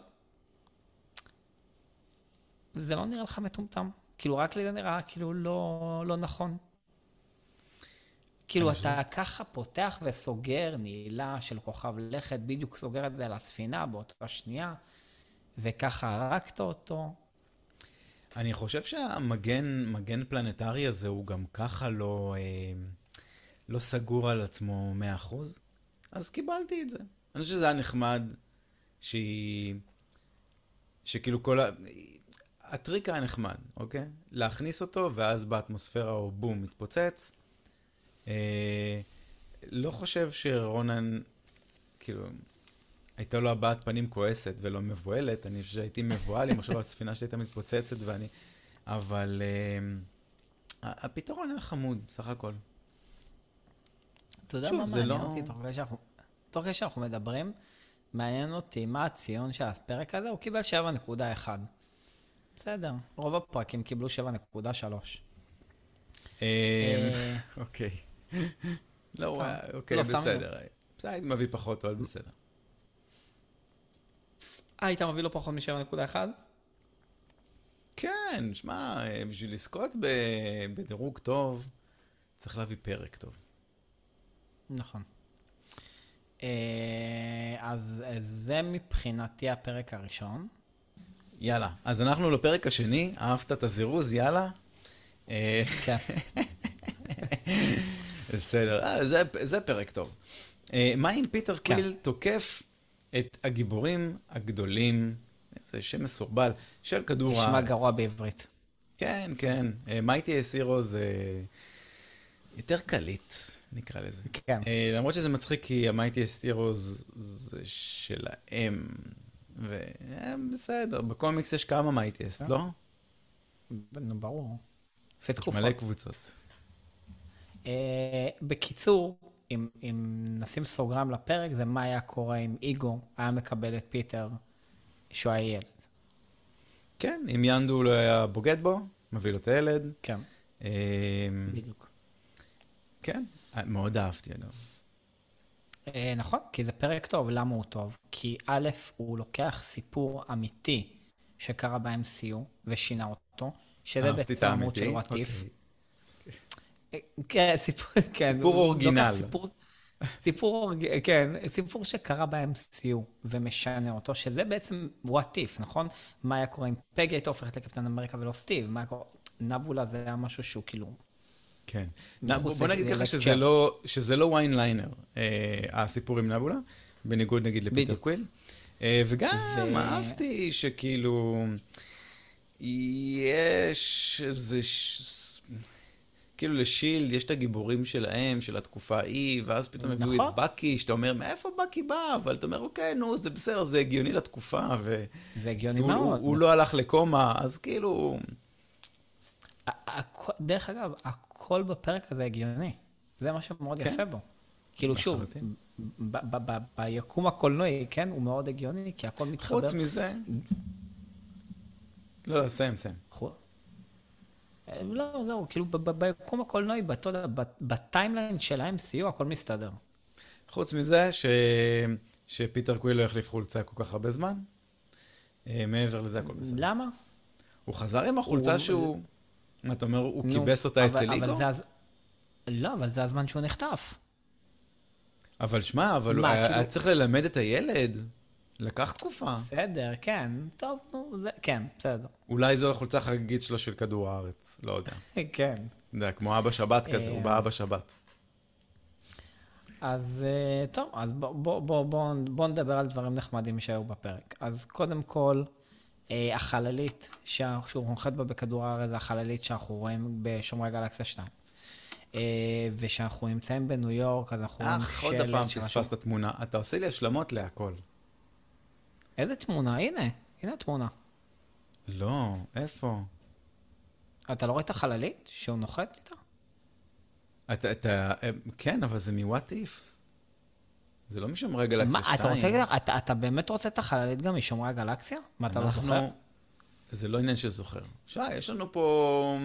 Speaker 2: זה לא נראה לך מטומטם. כאילו, רק לי זה נראה כאילו לא, לא נכון. כאילו, אתה ככה פותח וסוגר נעילה של כוכב לכת, בדיוק סוגר את זה על הספינה באותה שנייה, וככה הרגת אותו.
Speaker 1: אני חושב שהמגן מגן פלנטרי הזה הוא גם ככה לא, אה, לא סגור על עצמו 100%, אז קיבלתי את זה. אני חושב שזה היה נחמד שהיא... שכאילו כל ה... הטריק היה נחמד, אוקיי? להכניס אותו, ואז באטמוספירה הוא בום, מתפוצץ. אה, לא חושב שרונן, כאילו, הייתה לו הבעת פנים כועסת ולא מבוהלת, אני חושב שהייתי מבוהל אם עכשיו הספינה שלי הייתה מתפוצצת ואני... אבל uh, הפתרון היה חמוד, סך הכל.
Speaker 2: אתה יודע מה
Speaker 1: זה
Speaker 2: מעניין
Speaker 1: לא-
Speaker 2: אותי? תוך כדי שאנחנו- מדברים, מעניין אותי מה הציון של הפרק הזה, הוא קיבל 7.1. בסדר, רוב הפרקים קיבלו 7.3. אה,
Speaker 1: אוקיי. לא. הוא היה- אוקיי,
Speaker 2: לא,
Speaker 1: בסדר. בסדר, מביא פחות, אבל בסדר.
Speaker 2: אה, היית מביא לו פחות מ-7.1?
Speaker 1: כן, שמע, אה, בשביל לזכות בדירוג טוב, צריך להביא פרק טוב.
Speaker 2: נכון. אה, אז זה מבחינתי הפרק הראשון.
Speaker 1: יאללה, אז אנחנו לפרק השני, אהבת את הזירוז, יאללה. אה,
Speaker 2: כן. [LAUGHS]
Speaker 1: בסדר, זה, זה פרק טוב. מה אם פיטר
Speaker 2: כן.
Speaker 1: קוויל תוקף את הגיבורים הגדולים, איזה שם מסורבל, של כדור הארץ?
Speaker 2: נשמע גרוע בעברית.
Speaker 1: כן, כן. Mightiest Heroes זה יותר קליט, נקרא לזה.
Speaker 2: כן.
Speaker 1: אה, למרות שזה מצחיק, כי ה Mightiest Heroes זה שלהם. ובסדר, בקומיקס יש כמה Mightiest,
Speaker 2: כן.
Speaker 1: לא?
Speaker 2: נו, ברור. לפי
Speaker 1: יש
Speaker 2: תקופות.
Speaker 1: מלא קבוצות.
Speaker 2: אה, בקיצור, אם, אם נשים סוגריים לפרק, זה מה היה קורה אם איגו היה מקבל את פיטר שהוא היה ילד.
Speaker 1: כן, אם ינדו לא היה בוגד בו, מביא לו את הילד.
Speaker 2: כן,
Speaker 1: אה,
Speaker 2: בדיוק.
Speaker 1: כן, מאוד אהבתי אגב.
Speaker 2: אה, נכון, כי זה פרק טוב. למה הוא טוב? כי א', הוא לוקח סיפור אמיתי שקרה ב-MCU ושינה אותו, שזה בעצם העמוד של. וואטיף.
Speaker 1: אוקיי.
Speaker 2: כן, סיפור, [LAUGHS] כן.
Speaker 1: סיפור אורגינל.
Speaker 2: סיפור, כן, סיפור שקרה ב-MCU ומשנה אותו, שזה בעצם what if, נכון? מה היה קורה אם פגי הייתה הופכת לקפטן אמריקה ולא סטיב? מה היה קורה? נבולה זה היה משהו שהוא כאילו...
Speaker 1: כן. בוא- נגיד ככה שזה. לא- שזה לא one liner, אה, הסיפור עם נבולה, בניגוד נגיד לפיטר. קוויל. אה, וגם אהבתי שכאילו, יש איזה... כאילו לשילד יש את הגיבורים שלהם, של התקופה ההיא, ואז פתאום הביאו
Speaker 2: נכון.
Speaker 1: את בקי, שאתה אומר, מאיפה בקי בא? אבל אתה אומר, אוקיי, נו, זה בסדר, זה הגיוני לתקופה, ו...
Speaker 2: זה הגיוני
Speaker 1: הוא, הוא,
Speaker 2: מאוד.
Speaker 1: הוא לא הלך לקומה, אז כאילו...
Speaker 2: דרך אגב, הכל בפרק הזה הגיוני. זה מה שמאוד
Speaker 1: כן.
Speaker 2: יפה בו. כאילו, שוב, ביקום הקולנועי, כן, הוא מאוד הגיוני, כי הכל מתחבר.
Speaker 1: חוץ מזה... לא, לא, סיים, סיים.
Speaker 2: אה, לא, זהו, כאילו, ביקום הקולנועי, ב timeline של ה-MCU, הכל מסתדר.
Speaker 1: חוץ מזה ש... שפיטר קוויל לא החליף חולצה כל כך הרבה זמן. אה, מעבר לזה הכל בסדר.
Speaker 2: למה?
Speaker 1: הוא חזר עם החולצה
Speaker 2: הוא-
Speaker 1: שהוא... מה, אתה אומר, הוא
Speaker 2: נו,
Speaker 1: כיבס אותה
Speaker 2: אבל-
Speaker 1: אצל
Speaker 2: איגו? הז- לא, אבל זה הזמן שהוא נחטף.
Speaker 1: אבל שמע, אבל הוא
Speaker 2: מה,
Speaker 1: היה
Speaker 2: כאילו-
Speaker 1: היה צריך ללמד את הילד. לקח תקופה.
Speaker 2: בסדר, כן, טוב, נו, זה, כן, בסדר.
Speaker 1: אולי זו החולצה החגיגית שלו של כדור הארץ, לא יודע. [LAUGHS]
Speaker 2: כן.
Speaker 1: יודע, כמו אבא שבת כזה, הוא
Speaker 2: אה,
Speaker 1: בא אבא שבת.
Speaker 2: אז אה, טוב, אז בואו בוא, בוא, בוא, בוא נדבר על דברים נחמדים שהיו בפרק. אז קודם כל, אה, החללית שה- שהוא נוחת בה בכדור הארץ, זה החללית שאנחנו רואים בשומרי גלקסיה 2. אה, וכשאנחנו נמצאים בניו יורק, אז אנחנו רואים
Speaker 1: אך, עוד
Speaker 2: שלט
Speaker 1: פעם פספסת תמונה. אתה עושה לי השלמות להכל.
Speaker 2: איזה תמונה? הנה, הנה התמונה.
Speaker 1: לא, איפה?
Speaker 2: אתה לא רואה את החללית שהוא נוחת איתה?
Speaker 1: אתה, אתה, אה, כן, אבל זה מוואט איף. זה לא משומרי גלקסיה 2.
Speaker 2: מה, אתה רוצה אתה, אתה באמת רוצה את החללית גם משומרי הגלקסיה? מה, אתה לא זוכר?
Speaker 1: זה לא עניין של זוכר. שי, יש לנו פה...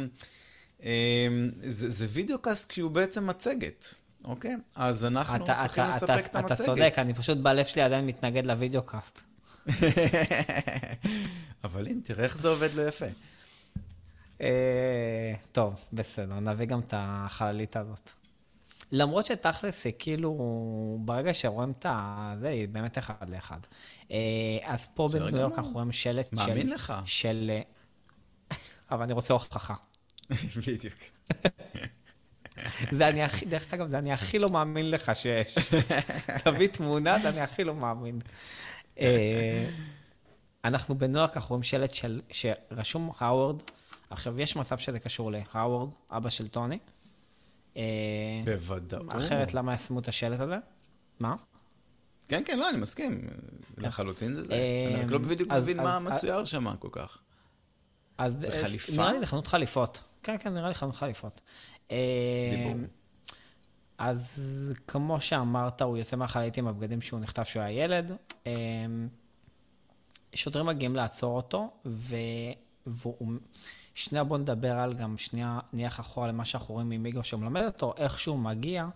Speaker 1: אה, זה, זה videocast כי הוא בעצם מצגת, אוקיי? אז אנחנו
Speaker 2: אתה,
Speaker 1: צריכים
Speaker 2: אתה,
Speaker 1: לספק
Speaker 2: אתה,
Speaker 1: את המצגת.
Speaker 2: אתה צודק, אני פשוט בלב שלי עדיין מתנגד ל videocast. [LAUGHS]
Speaker 1: אבל הנה, תראה איך זה עובד לו יפה.
Speaker 2: אה, טוב, בסדר, נביא גם את החללית הזאת. למרות שתכלס, היא כאילו, ברגע שרואים את ה... זה, היא באמת אחד לאחד. אה, אז פה בניו יורק. אנחנו רואים שלט של...
Speaker 1: מאמין לך.
Speaker 2: של... אה, [LAUGHS] אבל אני רוצה הוכחה. [LAUGHS]
Speaker 1: בדיוק.
Speaker 2: זה אני הכי, דרך אגב, זה אני הכי לא מאמין לך שיש. תביא תמונה, זה אני הכי לא מאמין. אה, אנחנו יורק, אנחנו רואים שלט של, שרשום האוורד. עכשיו, יש מצב שזה קשור להאוורד, אבא של טוני. אה,
Speaker 1: בוודאות.
Speaker 2: אחרת, למה ישמו את השלט הזה? מה?
Speaker 1: כן, כן, לא, אני מסכים. לחלוטין זה זה.
Speaker 2: אה,
Speaker 1: אני רק לא בדיוק מבין מה מצויר שם כל כך.
Speaker 2: אז? נראה לי לחנות חליפות. כן, כן, נראה לי חנות חליפות.
Speaker 1: דיבור.
Speaker 2: אז כמו שאמרת, הוא יוצא מהחללית עם הבגדים שהוא נכתב שהוא היה ילד. אה, שוטרים מגיעים לעצור אותו, ו... והוא... שנייה בוא נדבר על גם שנייה, נניח אחורה למה שאנחנו רואים עם איגו שמלמד אותו, איך שהוא מגיע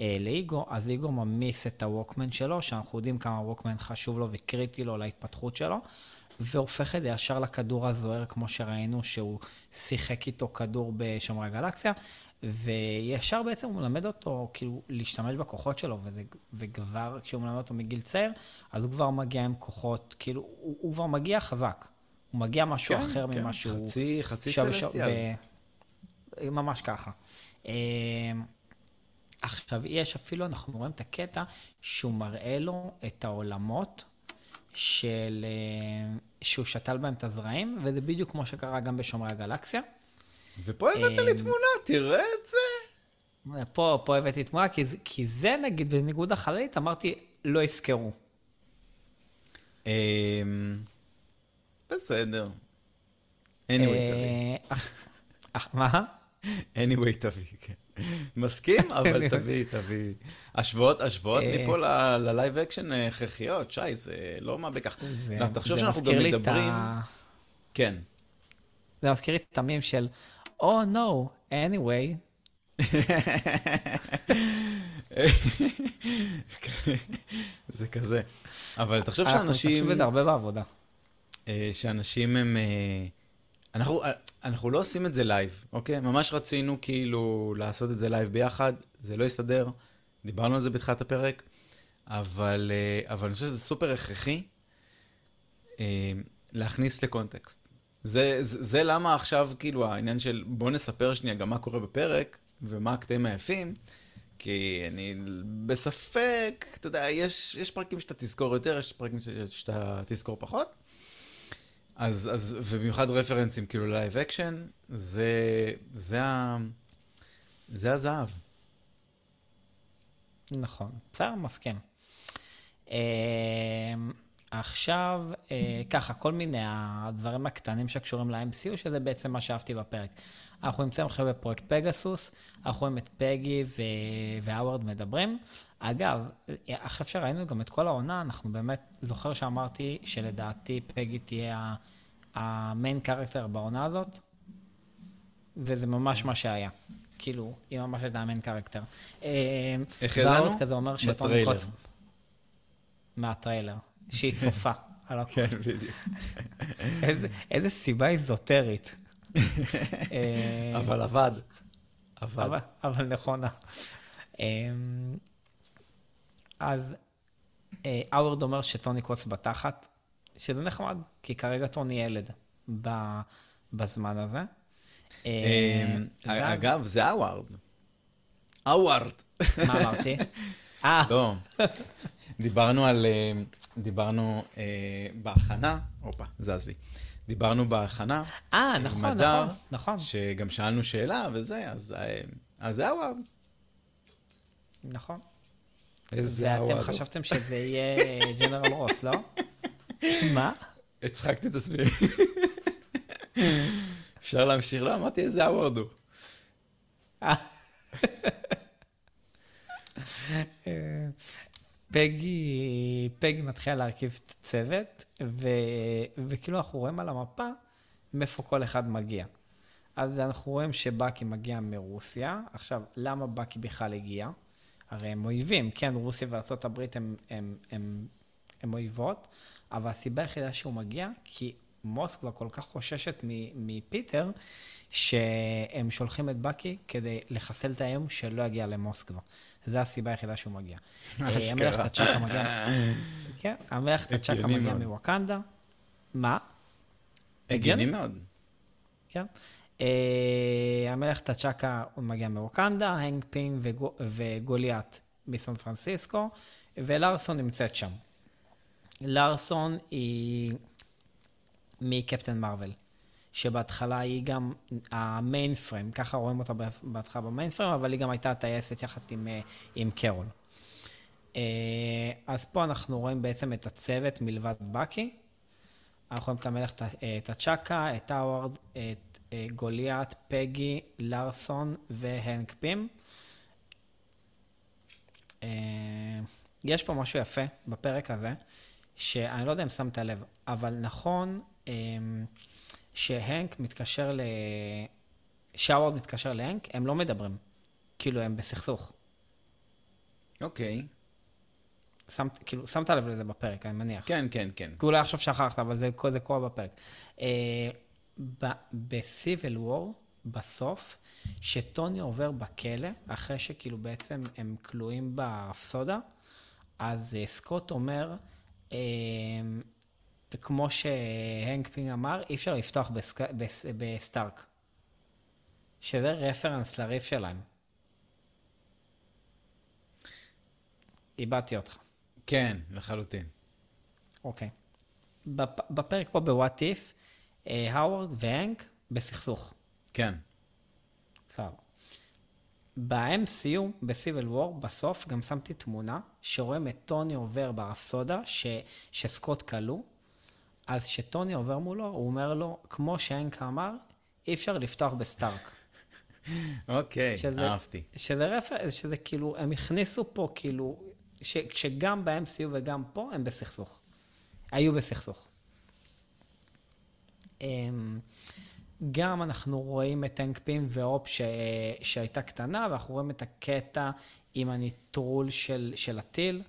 Speaker 2: אה, לאיגו, אז איגו ממיס את הווקמן שלו, שאנחנו יודעים כמה הווקמן חשוב לו וקריטי לו להתפתחות שלו, והופך את זה ישר לכדור הזוהר, כמו שראינו שהוא שיחק איתו כדור בשומרי הגלקסיה, וישר בעצם הוא מלמד אותו כאילו להשתמש בכוחות שלו, וזה, וכבר כשהוא מלמד אותו מגיל צעיר, אז הוא כבר מגיע עם כוחות, כאילו, הוא, הוא כבר מגיע חזק. הוא מגיע משהו
Speaker 1: כן,
Speaker 2: אחר
Speaker 1: כן,
Speaker 2: ממה שהוא...
Speaker 1: חצי, חצי
Speaker 2: שוב-
Speaker 1: סלסטיאל.
Speaker 2: ב- ממש ככה. אה, עכשיו, יש אפילו, אנחנו רואים את הקטע שהוא מראה לו את העולמות של... אה, שהוא שתל בהם את הזרעים, וזה בדיוק כמו שקרה גם בשומרי הגלקסיה.
Speaker 1: ופה הבאת לי
Speaker 2: אה,
Speaker 1: תמונה, תראה את זה.
Speaker 2: פה, פה הבאתי תמונה, כי, כי זה נגיד, בניגוד החללית, אמרתי, לא יזכרו.
Speaker 1: אמ, בסדר. anyway, תביא. [LAUGHS]
Speaker 2: אה, אה, מה?
Speaker 1: anyway, תביא, כן. מסכים, [LAUGHS] אבל תביא, תביא. השוואות, השוואות
Speaker 2: אה.
Speaker 1: מפה ל live action אה, הכרחיות, שי, זה לא מה בכך. תחשוב שאנחנו גם מדברים... כן.
Speaker 2: זה מזכיר לי את המים של, Oh no, anyway.
Speaker 1: זה כזה. אבל תחשוב
Speaker 2: אנחנו משתמשים
Speaker 1: שאנשים...
Speaker 2: בזה הרבה בעבודה.
Speaker 1: אה, שאנשים הם... אה, אנחנו, אה, אנחנו לא עושים את זה live, אוקיי? ממש רצינו כאילו לעשות את זה live ביחד, זה לא הסתדר, דיברנו על זה בתחילת הפרק, אבל, אבל אני חושב שזה סופר הכרחי להכניס לקונטקסט. זה, זה, זה למה עכשיו, כאילו, העניין של בוא נספר שנייה גם מה קורה בפרק, ומה הקטעים היפים, כי אני בספק, אתה יודע, יש, יש פרקים שאתה תזכור יותר, יש פרקים שאתה תזכור פחות. אז, אז, ובמיוחד רפרנסים כאילו live action, זה, זה, ה, זה הזהב.
Speaker 2: נכון, בסדר, מסכים. אה, עכשיו, אה, ככה, כל מיני הדברים הקטנים שקשורים ל-MCU, שזה בעצם מה שאהבתי בפרק. אנחנו נמצאים עכשיו בפרויקט פגסוס, אנחנו רואים את פגי ו- והאוורד מדברים. אגב, עכשיו שראינו גם את כל העונה, אנחנו באמת, זוכר שאמרתי שלדעתי פגי תהיה המיין קרקטר בעונה הזאת, וזה ממש מה שהיה. כאילו, היא ממש הייתה המיין קרקטר.
Speaker 1: איך ידענו?
Speaker 2: כזה אומר שטוני קוץ... מהטריילר. שהיא צופה.
Speaker 1: כן, בדיוק.
Speaker 2: איזה סיבה איזוטרית.
Speaker 1: אה, אבל עבד. עבד.
Speaker 2: אבל נכונה. אמ, אז האוורד אומר שטוני קוץ בתחת, שזה נחמד, כי כרגע טוני ילד בזמן הזה.
Speaker 1: אמ, אגב, זה האוורד. האוורד.
Speaker 2: מה אמרתי? [LAUGHS]
Speaker 1: אה. לא. דיברנו על, אה, דיברנו אה, בהכנה, הופה, זז לי. דיברנו בהכנה.
Speaker 2: אה, נכון, מדר, נכון, נכון.
Speaker 1: שגם שאלנו שאלה וזה, אז, אה, אז זה הווארד.
Speaker 2: נכון. איזה הווארד. ואתם חשבתם שזה יהיה ג'נרל רוס, לא? [LAUGHS] מה?
Speaker 1: הצחקתי את עצמי. אפשר להמשיך? לא, אמרתי איזה הווארד הוא. [LAUGHS]
Speaker 2: פגי, פגי מתחילה להרכיב את הצוות, ו, וכאילו אנחנו רואים על המפה מאיפה כל אחד מגיע. אז אנחנו רואים שבאקי מגיע מרוסיה. עכשיו, למה באקי בכלל הגיע? הרי הם אויבים, כן, רוסיה וארה"ב הם, הם, הם, הם אויבות, אבל הסיבה היחידה שהוא מגיע, כי מוסקבה כל כך חוששת מפיטר, שהם שולחים את באקי כדי לחסל את האיום שלא יגיע למוסקבה. זו הסיבה היחידה שהוא מגיע. [LAUGHS] אה, המלך תצ'קה מגיע... [LAUGHS] כן, המלך תצ'קה מגיע מווקנדה. מה?
Speaker 1: הגיוני מאוד.
Speaker 2: כן. אה, המלך תצ'קה מגיע מווקנדה, הנג פינג וגוליית מסן פרנסיסקו, ולארסון נמצאת שם. לארסון היא מקפטן מרוויל. שבהתחלה היא גם המיין פריים, ככה רואים אותה בהתחלה במיין פריים, אבל היא גם הייתה טייסת יחד עם, אה, עם קרול. אה, אז פה אנחנו רואים בעצם את הצוות מלבד בקי. אנחנו רואים את המלך, את הצ'קה, את האוורד, את אה, גוליית, פגי, לארסון והנק פים. יש פה משהו יפה בפרק הזה, שאני לא יודע אם שמת לב, אבל נכון, שהנק מתקשר ל... שאוורד מתקשר להנק, הם לא מדברים. כאילו, הם בסכסוך.
Speaker 1: אוקיי.
Speaker 2: שמת, כאילו, שמת לב לזה בפרק, אני מניח.
Speaker 1: כן, כן, כן.
Speaker 2: כי אולי עכשיו שכחת, אבל זה, זה קורה בפרק. אה, בסיביל וור, בסוף, שטוני עובר בכלא, אחרי שכאילו בעצם הם כלואים ברפסודה, אז אה, סקוט אומר, אה, וכמו שהנק פים אמר, אי אפשר לפתוח בסק... בס... בסטארק. שזה רפרנס לריב שלהם. איבדתי אותך.
Speaker 1: כן, לחלוטין.
Speaker 2: אוקיי. בפרק פה ב What If, האוורד והנק בסכסוך.
Speaker 1: כן.
Speaker 2: בסדר. ב-MCU, ב Civil War, בסוף גם שמתי תמונה שרואים את טוני עובר ברפסודה, ש... שסקוט כלוא, אז כשטוני עובר מולו, הוא אומר לו, כמו שהנק אמר, אי אפשר לפתוח בסטארק. [LAUGHS]
Speaker 1: אוקיי, שזה, אהבתי.
Speaker 2: שזה רפר, שזה כאילו, הם הכניסו פה כאילו, ש, שגם ב-MCU וגם פה הם בסכסוך. היו בסכסוך. אמ, גם אנחנו רואים את טנק פים והופ ש... שהייתה קטנה, ואנחנו רואים את הקטע עם הניטרול של, של הטיל,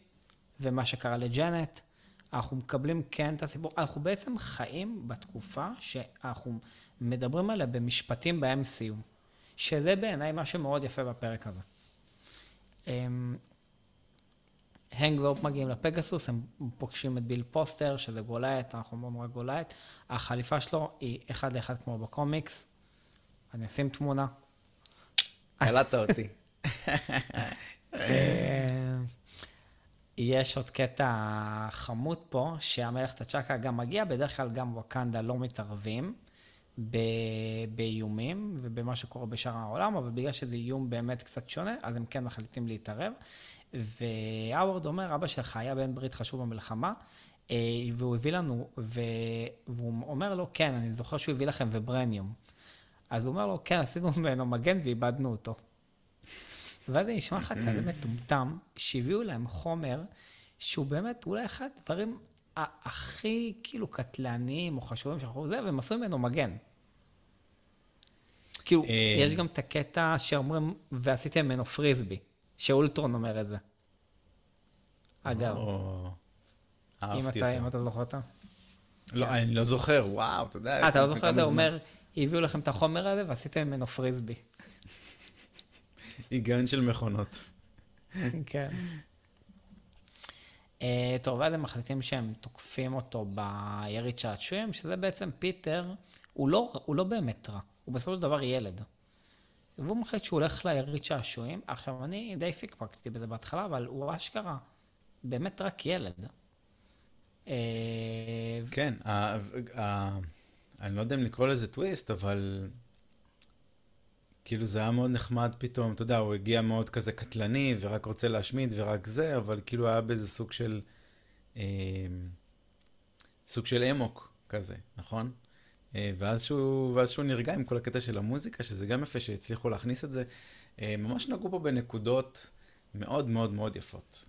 Speaker 2: ומה שקרה לג'נט. אנחנו מקבלים כן את הסיפור, אנחנו בעצם חיים בתקופה שאנחנו מדברים עליה במשפטים ב-MCU, שזה בעיניי מה שמאוד יפה בפרק הזה. אמ, הנק והופ מגיעים לפגסוס, הם פוגשים את ביל פוסטר, שזה Goliath, אנחנו אומרים רק Goliath. החליפה שלו היא אחד לאחד כמו בקומיקס. אני אשים תמונה.
Speaker 1: קלטת אותי. [LAUGHS]
Speaker 2: יש עוד קטע חמוד פה, שהמלך תצ'קה גם מגיע, בדרך כלל גם ווקנדה לא מתערבים באיומים ובמה שקורה בשאר העולם, אבל בגלל שזה איום באמת קצת שונה, אז הם כן מחליטים להתערב. והאוורד אומר, אבא שלך היה בן ברית חשוב במלחמה, אה, והוא הביא לנו. והוא אומר לו, כן, אני זוכר שהוא הביא לכם וברניום. אז הוא אומר לו, כן, עשינו ממנו מגן ואיבדנו אותו. ואז זה נשמע לך כזה מטומטם, שהביאו להם חומר שהוא באמת אולי אחד הדברים הכי כאילו קטלניים או חשובים שאנחנו זה, והם עשו ממנו מגן. כאילו,
Speaker 1: אה.
Speaker 2: יש גם את הקטע שאומרים, ועשיתם ממנו פריסבי, שאולטרון אומר את זה. אגב, אם אתה, אם. אתה זוכר אותה.
Speaker 1: לא, אני לא זוכר, וואו, אתה יודע.
Speaker 2: אה, אתה לא זוכר את
Speaker 1: כמה
Speaker 2: זה? הוא
Speaker 1: זמן.
Speaker 2: אומר, הביאו לכם את החומר הזה ועשיתם ממנו פריסבי.
Speaker 1: היגיון של מכונות.
Speaker 2: כן. אה, טוב, ואז הם מחליטים שהם תוקפים אותו בירית שעשועים, שזה בעצם פיטר, הוא לא, הוא לא באמת רע, הוא בסופו של דבר ילד. והוא מחליט שהוא הולך לירית שעשועים. עכשיו, אני די פיקפקתי בזה בהתחלה, אבל הוא אשכרה באמת רק ילד. אה,
Speaker 1: כן, אני לא יודע אם לקרוא לזה טוויסט, אבל כאילו זה היה מאוד נחמד פתאום, אתה יודע, הוא הגיע מאוד כזה קטלני ורק רוצה להשמיד ורק זה, אבל כאילו היה באיזה סוג של, אה, סוג של אמוק כזה, נכון? אה, ואז שהוא, ואז שהוא נרגע עם כל הקטע של המוזיקה, שזה גם יפה שהצליחו להכניס את זה. אה, ממש נגעו פה בנקודות מאוד מאוד מאוד יפות.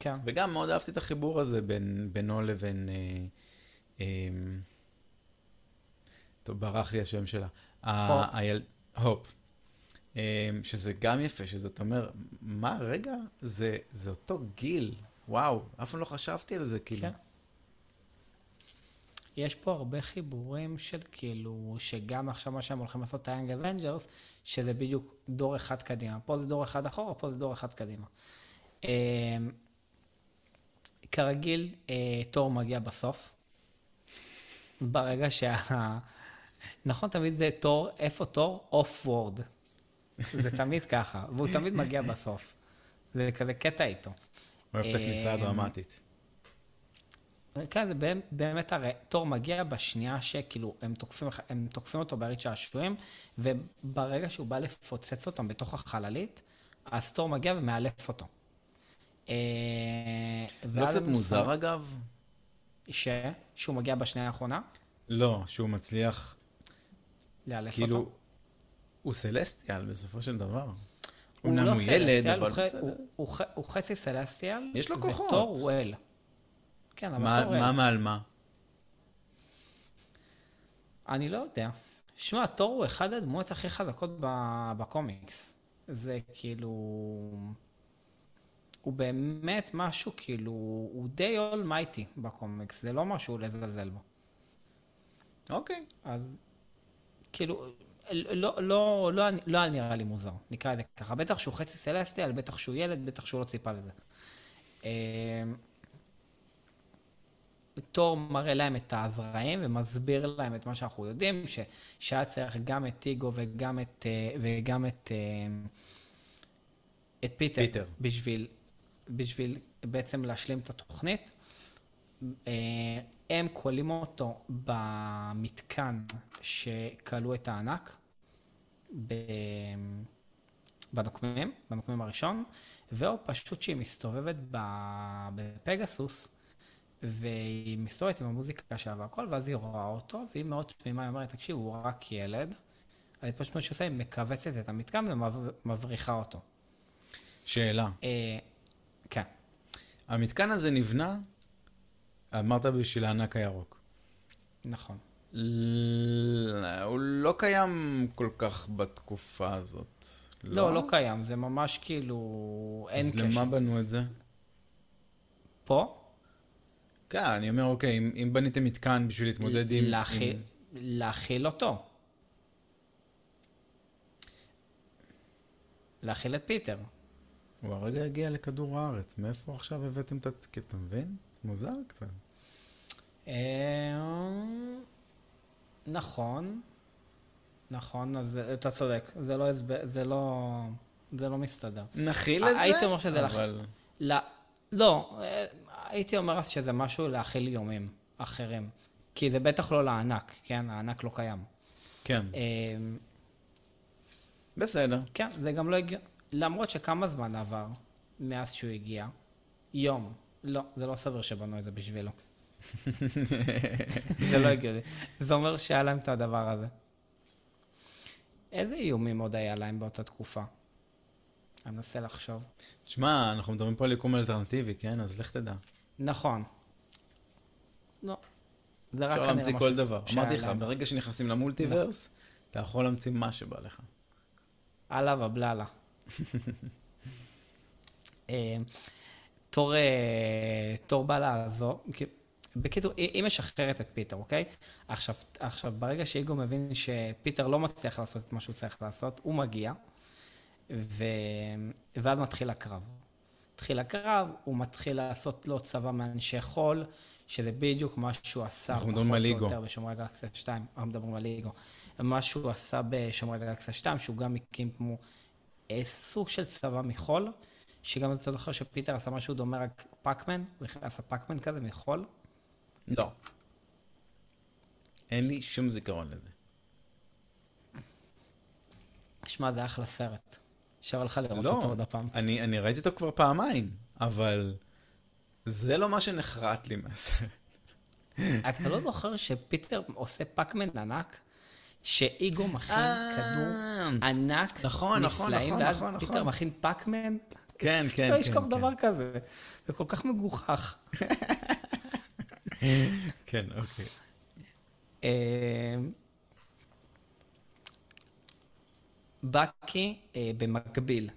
Speaker 2: כן.
Speaker 1: וגם מאוד אהבתי את החיבור הזה בין, בינו לבין... אה, אה, טוב, ברח לי השם שלה. ה- היל... הופ. אה, שזה גם יפה, שזה, אתה אומר, מה, רגע, זה, זה אותו גיל. וואו, אף פעם לא חשבתי על זה, כאילו.
Speaker 2: כן. יש פה הרבה חיבורים של כאילו, שגם עכשיו מה שהם הולכים לעשות, Young Avengers, שזה בדיוק דור אחד קדימה. פה זה דור אחד אחורה, פה זה דור אחד קדימה. אה, כרגיל, אה, תור מגיע בסוף. ברגע שה... נכון, תמיד זה תור, איפה תור? אוף וורד. זה תמיד ככה, והוא תמיד מגיע בסוף. זה כזה קטע איתו.
Speaker 1: אוהב את הכניסה
Speaker 2: אה,
Speaker 1: הדרמטית.
Speaker 2: כן, זה באמת- הרי תור מגיע בשנייה שכאילו הם תוקפים, הם תוקפים אותו בירית שעשועים, וברגע שהוא בא לפוצץ אותם בתוך החללית, אז תור מגיע ומאלף אותו. אה,
Speaker 1: לא קצת מוזר, אגב?
Speaker 2: ש... שהוא מגיע בשנייה האחרונה,
Speaker 1: לא, שהוא מצליח,
Speaker 2: לאלף
Speaker 1: כאילו,
Speaker 2: אותו.
Speaker 1: הוא סלסטיאל בסופו של דבר.
Speaker 2: הוא לא
Speaker 1: הוא ילד, אבל
Speaker 2: הוא
Speaker 1: בסדר.
Speaker 2: הוא- הוא הוא חצי סלסטיאל,
Speaker 1: יש לו כוחות.
Speaker 2: ותור הוא אל. כן, אבל
Speaker 1: מה
Speaker 2: תור אל.
Speaker 1: מה מעל מה?
Speaker 2: אני לא יודע. שמע, תור הוא אחד הדמויות הכי חזקות ב- בקומיקס. זה כאילו... הוא באמת משהו, כאילו, הוא די אולמייטי בקומיקס, זה לא משהו לזלזל בו.
Speaker 1: אוקיי.
Speaker 2: אז כאילו, לא, לא, לא, לא היה נראה לי מוזר, נקרא את זה ככה. בטח שהוא חצי סלסטיאל, בטח שהוא ילד, בטח שהוא לא ציפה לזה. אמ, תור מראה להם את הזרעים ומסביר להם את מה שאנחנו יודעים, ש, שהיה צריך גם את טיגו וגם את, אה, וגם את, אה, את פיטר,
Speaker 1: פיטר.
Speaker 2: בשביל, בשביל בעצם להשלים את התוכנית. הם כולאים אותו במתקן שכלוא את הענק ב... בנוקמים, בנוקמים הראשון, ואו פשוט שהיא מסתובבת בפגסוס, והיא מסתובבת עם המוזיקה שלה והכל, ואז היא רואה אותו, והיא מאוד תמימה, היא אומרת, תקשיב, הוא רק ילד. אז פשוט מה שהיא עושה, היא מכווצת את המתקן ומבריחה אותו.
Speaker 1: שאלה.
Speaker 2: אה, כן,
Speaker 1: המתקן הזה נבנה, אמרת בשביל הענק הירוק.
Speaker 2: נכון.
Speaker 1: הוא לא קיים כל כך בתקופה הזאת.
Speaker 2: לא, לא קיים, זה ממש כאילו, אין
Speaker 1: אז
Speaker 2: קשר.
Speaker 1: למה בנו את זה?
Speaker 2: פה?
Speaker 1: כן, אני אומר, אוקיי, אם, אם בניתם מתקן בשביל להתמודד עם...
Speaker 2: להכיל,
Speaker 1: עם...
Speaker 2: להכיל אותו. להכיל את פיטר.
Speaker 1: הוא הרגע הגיע לכדור הארץ, מאיפה עכשיו הבאתם את ה... אתה מבין? מוזר קצת.
Speaker 2: אה, נכון, נכון, אז אתה צודק, זה לא, הסבר- זה לא, זה לא מסתדר.
Speaker 1: נכיל את זה,
Speaker 2: הייתי אומר שזה לח-
Speaker 1: אבל...
Speaker 2: לא, לא, אה, הייתי אומר שזה משהו להכיל איומים אחרים. כי זה בטח לא לענק, כן? הענק לא קיים.
Speaker 1: כן,
Speaker 2: אה,
Speaker 1: בסדר.
Speaker 2: כן, זה גם לא הגיוני. למרות שכמה זמן עבר מאז שהוא הגיע? יום. לא, זה לא סביר שבנו את זה בשבילו. [LAUGHS] זה לא הגיוני. זה אומר שהיה להם את הדבר הזה. איזה איומים עוד היה להם באותה תקופה? אני מנסה לחשוב.
Speaker 1: תשמע, אנחנו מדברים פה על יקום אלטרנטיבי, כן? אז לך תדע.
Speaker 2: נכון. לא. זה רק
Speaker 1: אפשר
Speaker 2: כנראה
Speaker 1: להמציא
Speaker 2: משהו
Speaker 1: כל דבר. אמרתי לך. ברגע שנכנסים למולטיברס, אתה יכול להמציא מה שבא לך.
Speaker 2: אללה ובללה. [LAUGHS] תור, אה, תור בא לעזור, בקיצור, היא היא משחררת את פיטר, אוקיי? עכשיו, עכשיו, ברגע שאיגו מבין שפיטר לא מצליח לעשות את מה שהוא צריך לעשות, הוא מגיע, ו... ואז מתחיל הקרב. מתחיל הקרב, הוא מתחיל לעשות לו צבא מאנשי חול, שזה בדיוק מה שהוא עשה,
Speaker 1: אנחנו מדברים על.
Speaker 2: יותר בשומרי גלקסיה 2, אנחנו מדברים על ליגו. מה שהוא עשה בשומרי גלקסיה 2, שהוא גם הקים כמו אה, סוג של צבא מחול, שגם אתה זוכר שפיטר עשה משהו דומה רק פאקמן, הוא עשה פאקמן כזה מחול.
Speaker 1: לא. אין לי שום זיכרון לזה.
Speaker 2: שמע, זה אחלה סרט. שווה לך לראות
Speaker 1: לא,
Speaker 2: אותו עוד הפעם.
Speaker 1: אני, אני ראיתי אותו כבר פעמיים, אבל זה לא מה שנחרט לי מהסרט.
Speaker 2: אתה לא זוכר שפיטר עושה פאקמן ענק? שאיגו מכין
Speaker 1: אה,
Speaker 2: כדור ענק,
Speaker 1: נכון, נכון, נכון,
Speaker 2: ואז
Speaker 1: נכון,
Speaker 2: פיטר
Speaker 1: נכון.
Speaker 2: מכין פאקמן?
Speaker 1: כן, כן,
Speaker 2: לא
Speaker 1: כן.
Speaker 2: ישכח
Speaker 1: כן.
Speaker 2: דבר כזה. זה כל כך מגוחך.
Speaker 1: כן, אוקיי.
Speaker 2: אה, בקי אה, במקביל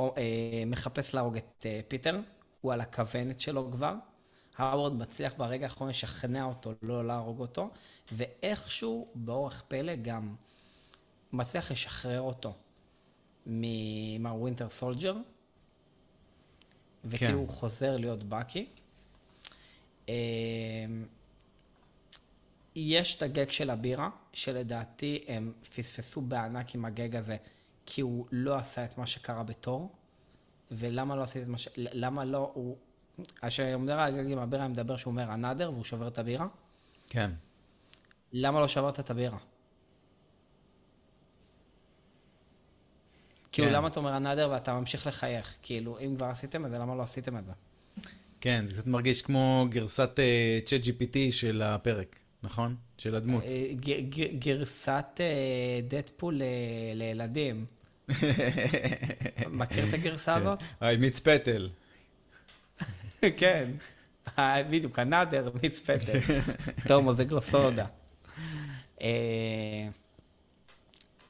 Speaker 2: אה, מחפש להרוג את אה, פיטר, הוא על הכוונת שלו כבר. האוורד מצליח ברגע האחרון לשכנע אותו לא להרוג אותו, ואיכשהו, באורח פלא, גם מצליח לשחרר אותו מה Winter Soldier, וכאילו. הוא חוזר להיות בקי. אה, יש את הגאג של הבירה, שלדעתי הם פספסו בענק עם הגאג הזה, כי הוא לא עשה את מה שקרה בתור. ולמה לא עשית את מה ש... למה לא הוא... כשאני מדבר על הגג עם הבירה, אני מדבר שהוא אומר another והוא שובר את הבירה.
Speaker 1: כן.
Speaker 2: למה לא שברת את הבירה? כאילו,
Speaker 1: כן.
Speaker 2: למה אתה אומר another ואתה ממשיך לחייך? כאילו, אם כבר עשיתם את זה, למה לא עשיתם את זה?
Speaker 1: כן, זה קצת מרגיש כמו גרסת אה, צ'אט GPT של הפרק, נכון? של הדמות.
Speaker 2: אה, גרסת אה, דדפול ל- לילדים. מכיר את הגרסה הזאת?
Speaker 1: היי, מיץ פטל. [LAUGHS]
Speaker 2: כן. אה, בדיוק, הנאדר מיץ פטל. [LAUGHS] טוב, מוזג לו סודה. אה,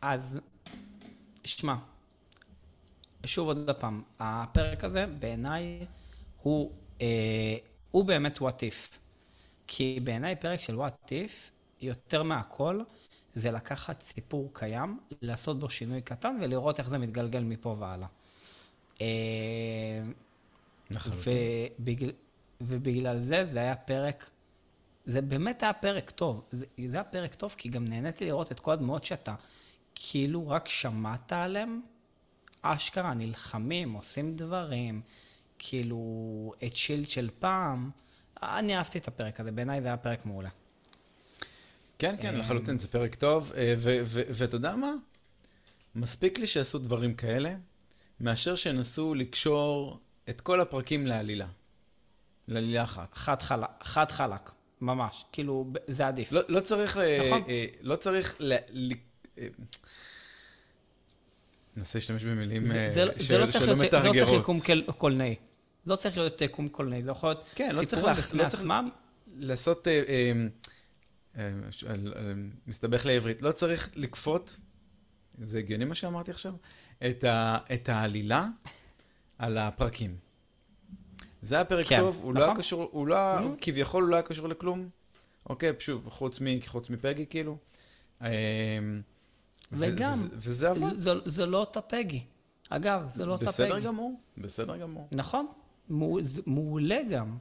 Speaker 2: אז, שמע, שוב עוד פעם, הפרק הזה בעיניי הוא, אה, הוא באמת what if. כי בעיניי פרק של what if, יותר מהכל, זה לקחת סיפור קיים, לעשות בו שינוי קטן ולראות איך זה מתגלגל מפה והלאה. אה,
Speaker 1: לחלוטין.
Speaker 2: ובגלל, ובגלל זה, זה היה פרק, זה באמת היה פרק טוב. זה, זה היה פרק טוב, כי גם נהניתי לראות את כל הדמויות שאתה כאילו רק שמעת עליהם, אשכרה נלחמים, עושים דברים, כאילו, את שילד של פעם. אני אהבתי את הפרק הזה, בעיניי זה היה פרק מעולה.
Speaker 1: כן, כן,
Speaker 2: אה,
Speaker 1: לחלוטין, זה פרק טוב. אה, ואתה יודע מה? מספיק לי שיעשו דברים כאלה, מאשר שינסו לקשור את כל הפרקים לעלילה. לעלילה אחת.
Speaker 2: חד חלק, חד חלק, ממש. כאילו, זה עדיף.
Speaker 1: לא, לא צריך, ל-
Speaker 2: נכון.
Speaker 1: אה, לא צריך, ל... ל... אה, ננסה להשתמש במילים אה,
Speaker 2: זה, לא צריך
Speaker 1: שלא
Speaker 2: להיות, זה לא צריך
Speaker 1: מתרגרות.
Speaker 2: יקום קל- קולנועי. זה לא צריך להיות יקום קולנועי, זה יכול להיות
Speaker 1: כן, לא להכ-
Speaker 2: בפני
Speaker 1: לא
Speaker 2: עצמם.
Speaker 1: לעשות, אה, אה, אה, אה, אה, מסתבך לעברית, לא צריך לכפות, זה הגיוני מה שאמרתי עכשיו? את, העלילה על הפרקים. זה היה פרק
Speaker 2: כן,
Speaker 1: טוב, הוא לא היה
Speaker 2: נכון.
Speaker 1: קשור, הוא לא היה,
Speaker 2: Mhm.
Speaker 1: כביכול הוא לא היה קשור לכלום. אוקיי, שוב, חוץ מ- חוץ מפגי, כאילו.
Speaker 2: וגם,
Speaker 1: וזה- וזה עבד.
Speaker 2: זה, זה לא אותה פגי. אגב, זה לא אותה פגי.
Speaker 1: בסדר גמור, בסדר גמור.
Speaker 2: נכון, מעול- זה מעולה גם.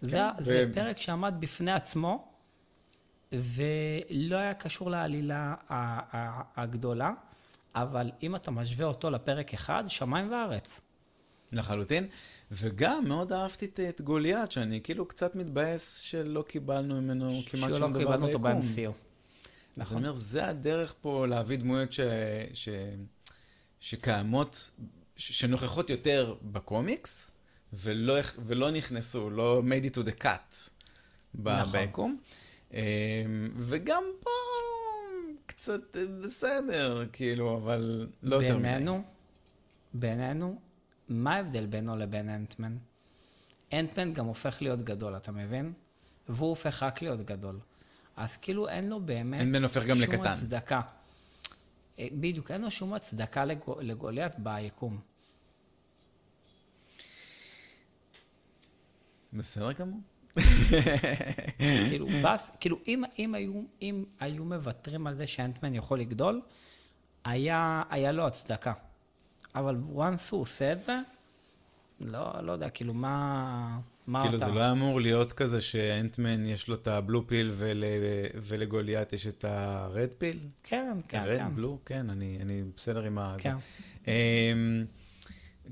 Speaker 2: זה,
Speaker 1: כן,
Speaker 2: זה
Speaker 1: ו-
Speaker 2: פרק שעמד בפני עצמו, ולא היה קשור לעלילה הגדולה, אבל אם אתה משווה אותו לפרק אחד, שמיים וארץ.
Speaker 1: לחלוטין. וגם מאוד אהבתי את, את גוליית, שאני כאילו קצת מתבאס שלא קיבלנו ממנו כמעט
Speaker 2: שלא
Speaker 1: שום דבר
Speaker 2: קיבלנו אותו
Speaker 1: ביקום.
Speaker 2: ב-MCU.
Speaker 1: אז
Speaker 2: נכון.
Speaker 1: אני אומר, זה הדרך פה להביא דמויות ש... ש... שקיימות, ש... שנוכחות יותר בקומיקס, ולא, ולא נכנסו, לא made it to the cut.
Speaker 2: נכון.
Speaker 1: ביקום. אמ, וגם פה קצת אה, בסדר, כאילו, אבל לא יותר מדי.
Speaker 2: בינינו, בינינו, מה ההבדל בינו לבין אנטמן? אנטמן גם הופך להיות גדול, אתה מבין? והוא הופך רק להיות גדול. אז כאילו אין לו באמת
Speaker 1: אנטמן הופך גם
Speaker 2: שום
Speaker 1: לקטן.
Speaker 2: הצדקה. אה, בדיוק, אין לו שום הצדקה לגו, לגוליית ביקום.
Speaker 1: בסדר גמור. [LAUGHS]
Speaker 2: כאילו, בס, כאילו אם, אם, היו, אם היו מוותרים על זה שאנטמן יכול לגדול, היה, היה לו הצדקה. אבל once הוא עושה את זה, לא, לא יודע, כאילו, מה
Speaker 1: כאילו
Speaker 2: אתה...
Speaker 1: זה לא אמור להיות כזה שאנטמן יש לו את הבלו פיל ול... ולגוליית יש את הרד פיל?
Speaker 2: כן, כן,
Speaker 1: רד,
Speaker 2: כן.
Speaker 1: בלו? כן, אני, אני בסדר עם ה...
Speaker 2: כן.
Speaker 1: אמ,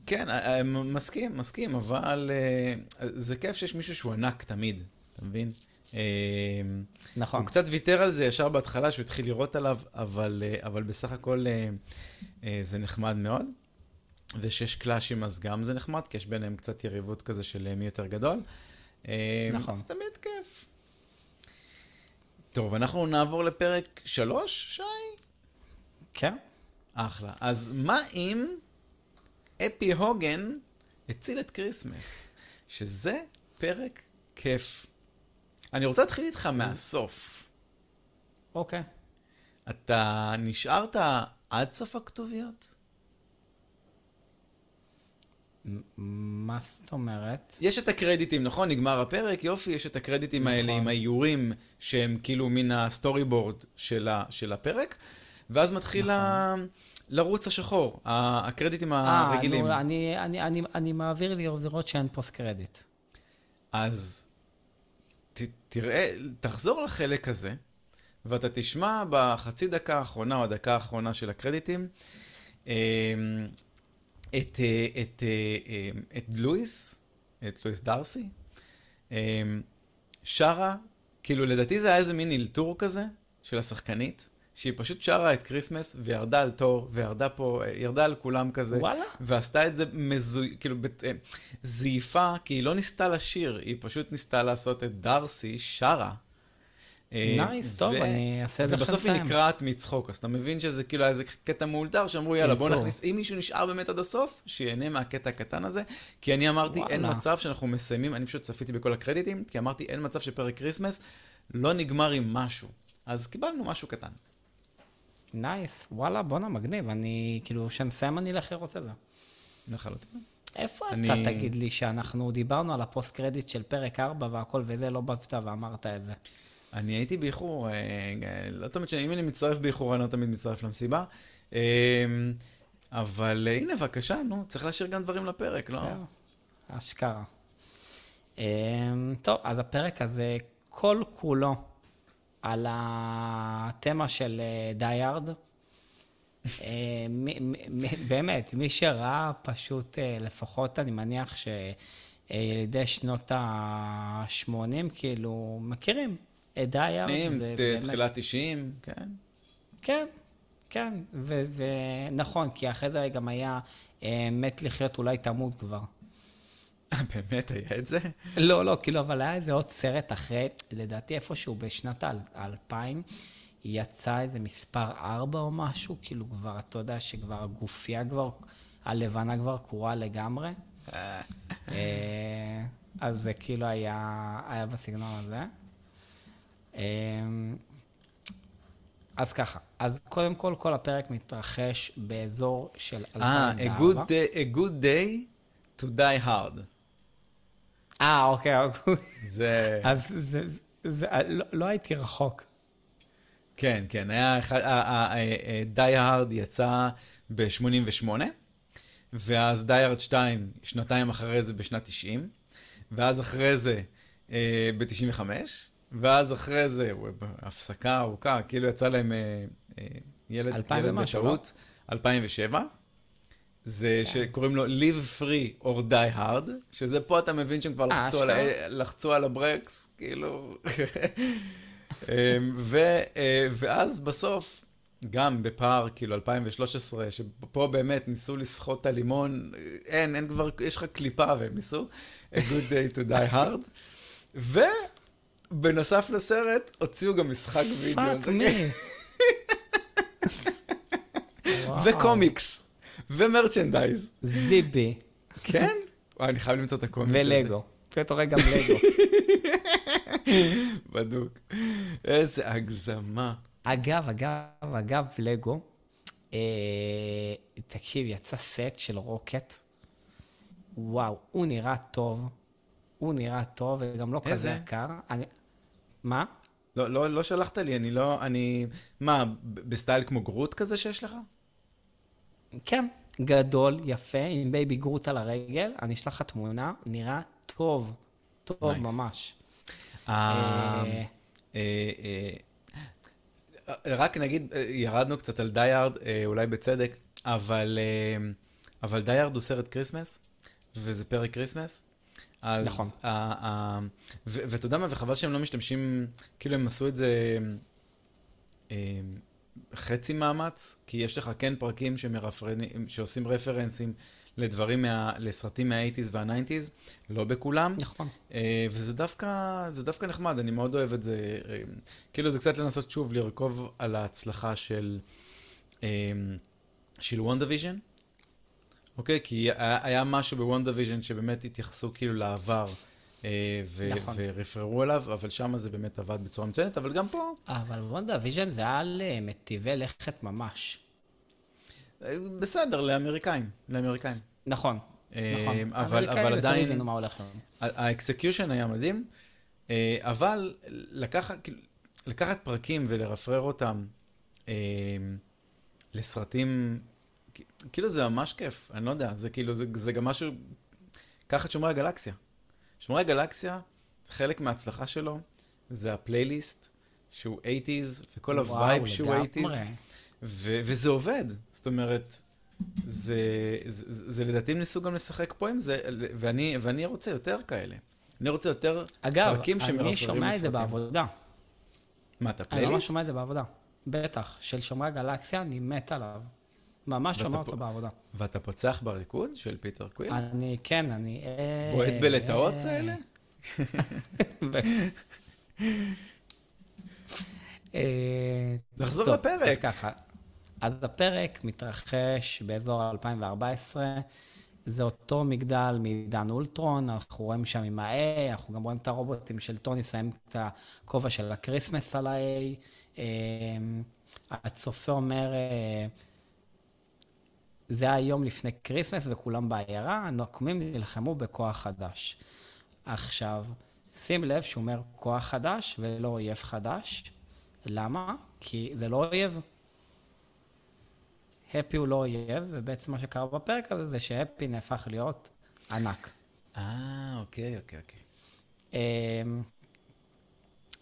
Speaker 1: כן, אה, אה, מסכים, מסכים, אבל אה, זה כיף שיש מישהו שהוא ענק תמיד, אתה מבין? אמ,
Speaker 2: נכון.
Speaker 1: הוא קצת ויתר על זה ישר בהתחלה, שהוא התחיל לראות עליו, אבל, אבל בסך הכל זה נחמד מאוד. ושיש קלאשים אז גם זה נחמד, כי יש ביניהם קצת יריבות כזה של אה, מי יותר גדול. אה,
Speaker 2: נכון.
Speaker 1: אז תמיד כיף. טוב, אנחנו נעבור לפרק שלוש, שי?
Speaker 2: כן?
Speaker 1: אחלה. אז מה אם האפי הוגן הציל את כריסמס? שזה פרק כיף. אני רוצה להתחיל איתך מהסוף.
Speaker 2: אוקיי.
Speaker 1: אתה נשארת עד סוף הכתוביות?
Speaker 2: מה זאת אומרת?
Speaker 1: יש את הקרדיטים, נכון? נגמר הפרק, יופי, יש את הקרדיטים האלה
Speaker 2: נכון.
Speaker 1: עם האיורים שהם כאילו מן ה storyboard של, ה, של הפרק, ואז מתחיל ה... לרוץ השחור, הקרדיטים
Speaker 2: נכון. אה,
Speaker 1: הרגילים.
Speaker 2: נו, אני, אני, אני, אני מעביר לי לראות שאין post credit.
Speaker 1: אז ת, תראה, תחזור לחלק הזה, ואתה תשמע בחצי דקה האחרונה או הדקה האחרונה של הקרדיטים, אמ, את, אה, את, אה, אמ, את לואיס, את לואיס דארסי, שרה, כאילו לדעתי זה היה איזה מין אלתור כזה של השחקנית, שהיא פשוט שרה את כריסמס וירדה על תור, וירדה פה, אה, ירדה על כולם כזה.
Speaker 2: וואלה?
Speaker 1: ועשתה את זה מזויף, כאילו, בת, אה, זייפה, כי היא לא ניסתה לשיר, היא פשוט ניסתה לעשות את דארסי שרה. אה,
Speaker 2: nice, טוב, אני אעשה את זה אחרי
Speaker 1: ובסוף היא. נקרעת מצחוק, אז אתה מבין שזה כאילו היה איזה קטע מאולתר, שאמרו יאללה בוא. נכניס, אם מישהו נשאר באמת עד הסוף, שיהנה מהקטע הקטן הזה, כי אני אמרתי אין. מצב שאנחנו מסיימים, אני פשוט צפיתי בכל הקרדיטים, כי אמרתי אין מצב שפרק כריסמס לא נגמר עם משהו. אז קיבלנו משהו קטן.
Speaker 2: nice, וואלה, בואנה, מגניב. אני, כאילו, כשנסיים אני לראות את זה.
Speaker 1: לחלוטין.
Speaker 2: איפה
Speaker 1: אני-
Speaker 2: אתה תגיד לי שאנחנו דיברנו על הפוסט קרדיט של פרק 4 והכל וזה, לא באת ואמרת את זה?
Speaker 1: אני הייתי באיחור, אה, לא תמיד, שאני- אם אני מצטרף באיחור, אני לא תמיד מצטרף למסיבה. אה, אבל אה, הנה, בבקשה, נו, צריך להשאיר גם דברים לפרק, לא?
Speaker 2: אשכרה. טוב, אז הפרק הזה כל כולו על התמה של אה. אה, באמת, מי שראה פשוט, אה, לפחות אני מניח שילידי שנות ה-80, כאילו, מכירים
Speaker 1: ת-
Speaker 2: באמת-
Speaker 1: תחילת 90, כן.
Speaker 2: כן, כן, ונכון, כי אחרי זה גם היה אה, מת לחיות, אולי תמות כבר.
Speaker 1: באמת היה את זה?
Speaker 2: לא, לא, כאילו, אבל היה איזה עוד סרט אחרי, לדעתי איפשהו בשנת האלפיים, יצא איזה מספר ארבע או משהו, כאילו כבר, אתה יודע שכבר הגופייה כבר, הלבנה כבר קרועה לגמרי. אה, אז זה כאילו היה, היה בסגנון הזה. אה, אז ככה, אז קודם כל, כל הפרק מתרחש באזור של
Speaker 1: אה,
Speaker 2: 2004.
Speaker 1: a good day, a good day to die hard.
Speaker 2: אה, אוקיי, אוקיי.
Speaker 1: זה...
Speaker 2: אז זה, זה, זה, לא, לא הייתי רחוק.
Speaker 1: כן, כן, היה אחד, די הארד יצא ב-88, ואז די הארד 2, שנתיים אחרי זה בשנת 90, ואז אחרי זה אה, ב-95, ואז אחרי זה, הפסקה ארוכה, כאילו יצא להם אה, אה, ילד, ילד
Speaker 2: ומשהו,
Speaker 1: בטעות, 2007. זה כן. שקוראים לו Live Free or Die Hard, שזה פה אתה מבין שהם כבר לחצו, על, לחצו על הברקס, כאילו. [LAUGHS] אמ, ו, אה, ואז בסוף, גם בפער, כאילו, 2013, שפה באמת ניסו לסחוט את הלימון, אין, אין כבר, יש לך קליפה והם ניסו, A Good Day to Die Hard. ובנוסף לסרט, הוציאו גם משחק וידאו.
Speaker 2: fuck me. [LAUGHS]
Speaker 1: וקומיקס. ומרצ'נדייז.
Speaker 2: זיבי.
Speaker 1: כן? וואי, אני חייב למצוא את הקומיקס
Speaker 2: הזה. ולגו. אתה רואה גם לגו. [LAUGHS]
Speaker 1: בדוק. איזה הגזמה.
Speaker 2: אגב, אגב, אגב, לגו, אה, תקשיב, יצא סט של רוקט. וואו, הוא נראה טוב. הוא נראה טוב, וגם לא כזה יקר. אני... מה?
Speaker 1: לא, לא, לא שלחת לי, אני לא, אני... מה, בסטייל כמו גרוט כזה שיש לך?
Speaker 2: כן, גדול, יפה, עם baby גרוט על הרגל. אני אשלח לך תמונה, נראה טוב, טוב nice. ממש. Uh,
Speaker 1: uh, uh, רק נגיד, ירדנו קצת על Die Hard, אולי בצדק, אבל, אבל Die Hard הוא סרט כריסמס, וזה פרק כריסמס. אז,
Speaker 2: נכון.
Speaker 1: ואתה יודע מה, וחבל שהם לא משתמשים, כאילו הם עשו את זה חצי מאמץ, כי יש לך כן פרקים שעושים רפרנסים לדברים, מה, לסרטים מה-80's וה-90's, לא בכולם.
Speaker 2: נכון.
Speaker 1: אה, וזה דווקא, זה דווקא נחמד, אני מאוד אוהב את זה. אה, כאילו זה קצת לנסות שוב לרכוב על ההצלחה של, אה, של וונדה ויז'ן. אוקיי? כי היה, היה משהו בוונדה ויז'ן שבאמת התייחסו כאילו לעבר. ו- נכון. ורפררו אליו, אבל שם זה באמת עבד בצורה מצוינת, אבל גם פה...
Speaker 2: אבל וונדה ויז'ן זה על מטיבי לכת ממש.
Speaker 1: בסדר, לאמריקאים, לאמריקאים.
Speaker 2: נכון,
Speaker 1: נכון. אבל, אבל עדיין... הבינו מה הולך לנו. האקסקיושן היה מדהים, אבל לקחת, כאילו, לקחת פרקים ולרפרר אותם לסרטים, כאילו זה ממש כיף, אני לא יודע, זה כאילו, זה, זה גם משהו, קח את שומרי הגלקסיה. שומרי הגלקסיה, חלק מההצלחה שלו זה הפלייליסט, שהוא 80's, וכל ה-vibe שהוא 80's. ו- וזה עובד. זאת אומרת, זה, זה, זה, זה לדעתי הם ניסו גם לשחק פה עם זה, ואני, ואני רוצה יותר כאלה. אני רוצה יותר
Speaker 2: אגב, פרקים שמרפררים אגב, אני שומע את זה בעבודה.
Speaker 1: מה, אתה פלייליסט? אני
Speaker 2: ממש שומע את זה בעבודה. בטח, של שומרי הגלקסיה, אני מת עליו. ממש שומע אותו בעבודה.
Speaker 1: ואתה פוצח בריקוד של פיטר קוויל?
Speaker 2: אני, כן, אני...
Speaker 1: בועט בלטאות האלה? נחזור לפרק.
Speaker 2: אז ככה, אז הפרק מתרחש באזור 2014. זה אותו מגדל מעידן אולטרון, אנחנו רואים שם עם ה-A, אנחנו גם רואים את הרובוטים של טוני שמים את הכובע של ה-Christmas על ה-A. הצופה אומר, אה, זה היה יום לפני Christmas וכולם בעיירה, הנוקמים נלחמו בכוח חדש. עכשיו, שים לב שהוא אומר כוח חדש ולא אויב חדש. למה? כי זה לא אויב. הפי הוא לא אויב, ובעצם מה שקרה בפרק הזה זה שהפי נהפך להיות ענק.
Speaker 1: אה, אוקיי, אוקיי, אוקיי.
Speaker 2: אמ,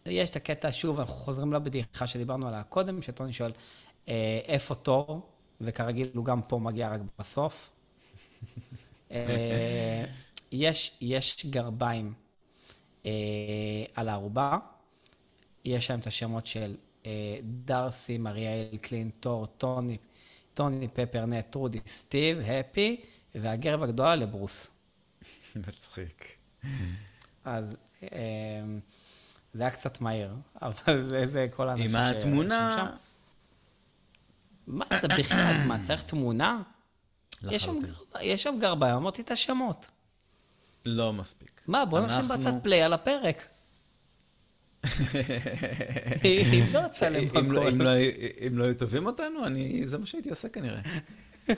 Speaker 2: יש את הקטע, שוב, אנחנו חוזרים לבדיחה שדיברנו עליה קודם, שטוני שואל, אה, איפה תור? וכרגיל הוא גם פה מגיע רק בסוף. אה, יש, יש גרביים אה, על הערובה, יש שם את השמות של אה, דרסי, מריאל, קלין, תור, טוני, טוני, פפרנט, טרודי, סטיב, הפי, והגרב הגדולה לברוס.
Speaker 1: מצחיק.
Speaker 2: אז אה, זה היה קצת מהיר, אבל זה, זה כל האנשים
Speaker 1: ש... עם התמונה...
Speaker 2: מה זה בכלל? מה, צריך תמונה? יש שם גרביים, אמרתי את השמות.
Speaker 1: לא מספיק.
Speaker 2: מה, בוא נשים בצד פליי על הפרק. [LAUGHS] אם לא לצלם
Speaker 1: הכל. לא- אם לא היו טובים אותנו, זה מה שהייתי עושה כנראה. [LAUGHS]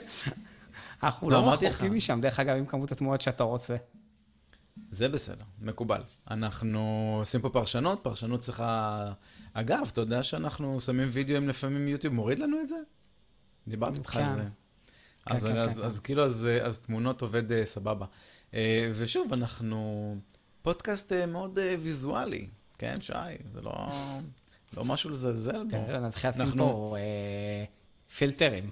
Speaker 2: אנחנו לא, לא רחוקים משם, דרך אגב, עם כמות התמונות שאתה רוצה.
Speaker 1: זה בסדר, מקובל. אנחנו עושים פה פרשנות, פרשנות צריכה... אגב, אתה יודע שאנחנו שמים וידאוים לפעמים יוטיוב, מוריד לנו את זה? דיברתי איתך
Speaker 2: כן.
Speaker 1: על זה.
Speaker 2: כן,
Speaker 1: אז,
Speaker 2: כן,
Speaker 1: אז,
Speaker 2: כן,
Speaker 1: אז כאילו, אז, אז תמונות עובד אה, סבבה. אה, ושוב, אנחנו פודקאסט אה, מאוד ויזואלי, כן, שי? זה לא, לא משהו לזלזל בו.
Speaker 2: כן, נתחיל לשים
Speaker 1: אנחנו-
Speaker 2: פה אה, פילטרים.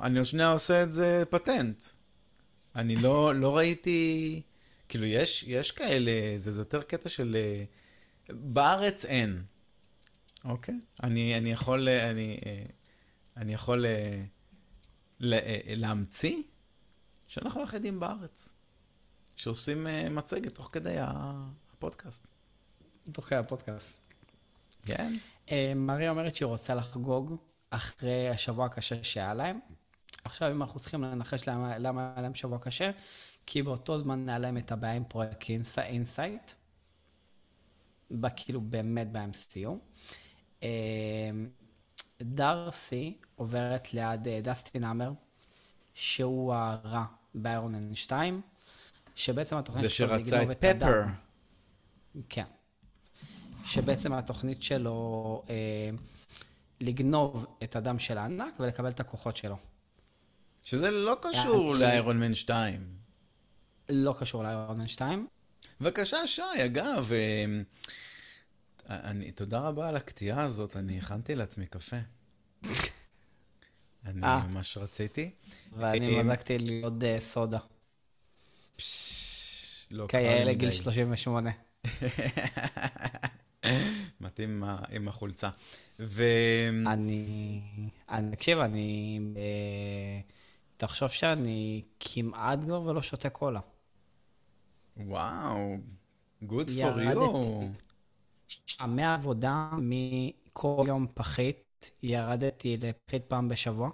Speaker 1: אני עוד שנייה עושה את זה פטנט. אני לא, לא ראיתי, כאילו, יש, יש כאלה, זה, זה יותר קטע של... בארץ אין, אוקיי? אני, אני יכול, אני, אני יכול אה, אה, להמציא שאנחנו היחידים בארץ, שעושים אה, מצגת תוך כדי הפודקאסט.
Speaker 2: תוך כדי הפודקאסט.
Speaker 1: כן?
Speaker 2: מריה אומרת שהיא רוצה לחגוג אחרי השבוע הקשה שהיה להם. עכשיו, אם אנחנו צריכים לנחש למה, למה היה להם שבוע קשה, כי באותו זמן היה להם את הבעיה עם פרויקט אינסייט, כאילו באמת ב-MCU. אה, דארסי עוברת ליד אה, ג'סטין האמר, שהוא הרע באיירון מן 2, שבעצם התוכנית
Speaker 1: זה
Speaker 2: שלו
Speaker 1: שרצה
Speaker 2: לגנוב
Speaker 1: את. פפר.
Speaker 2: כן. שבעצם התוכנית שלו אה, לגנוב את הדם של הענק ולקבל את הכוחות שלו.
Speaker 1: שזה לא קשור
Speaker 2: אני-
Speaker 1: לאיירון מן 2.
Speaker 2: לא קשור לאיירון 2.
Speaker 1: בבקשה, שי, אגב, אה, אני, תודה רבה על הקטיעה הזאת, אני הכנתי לעצמי קפה. [LAUGHS] אני
Speaker 2: אה.
Speaker 1: ממש רציתי.
Speaker 2: ואני
Speaker 1: אה,
Speaker 2: מזגתי לי עוד אה, סודה.
Speaker 1: לא
Speaker 2: כאלה
Speaker 1: מדי.
Speaker 2: גיל 38.
Speaker 1: מתאים עם החולצה. ו...
Speaker 2: אני... אני, תקשיב, אני... אה, תחשוב שאני כמעט כבר ולא שותה קולה.
Speaker 1: וואו, good for
Speaker 2: ירדתי.
Speaker 1: You.
Speaker 2: מהעבודה, מכל יום פחית, ירדתי לפחית פעם בשבוע.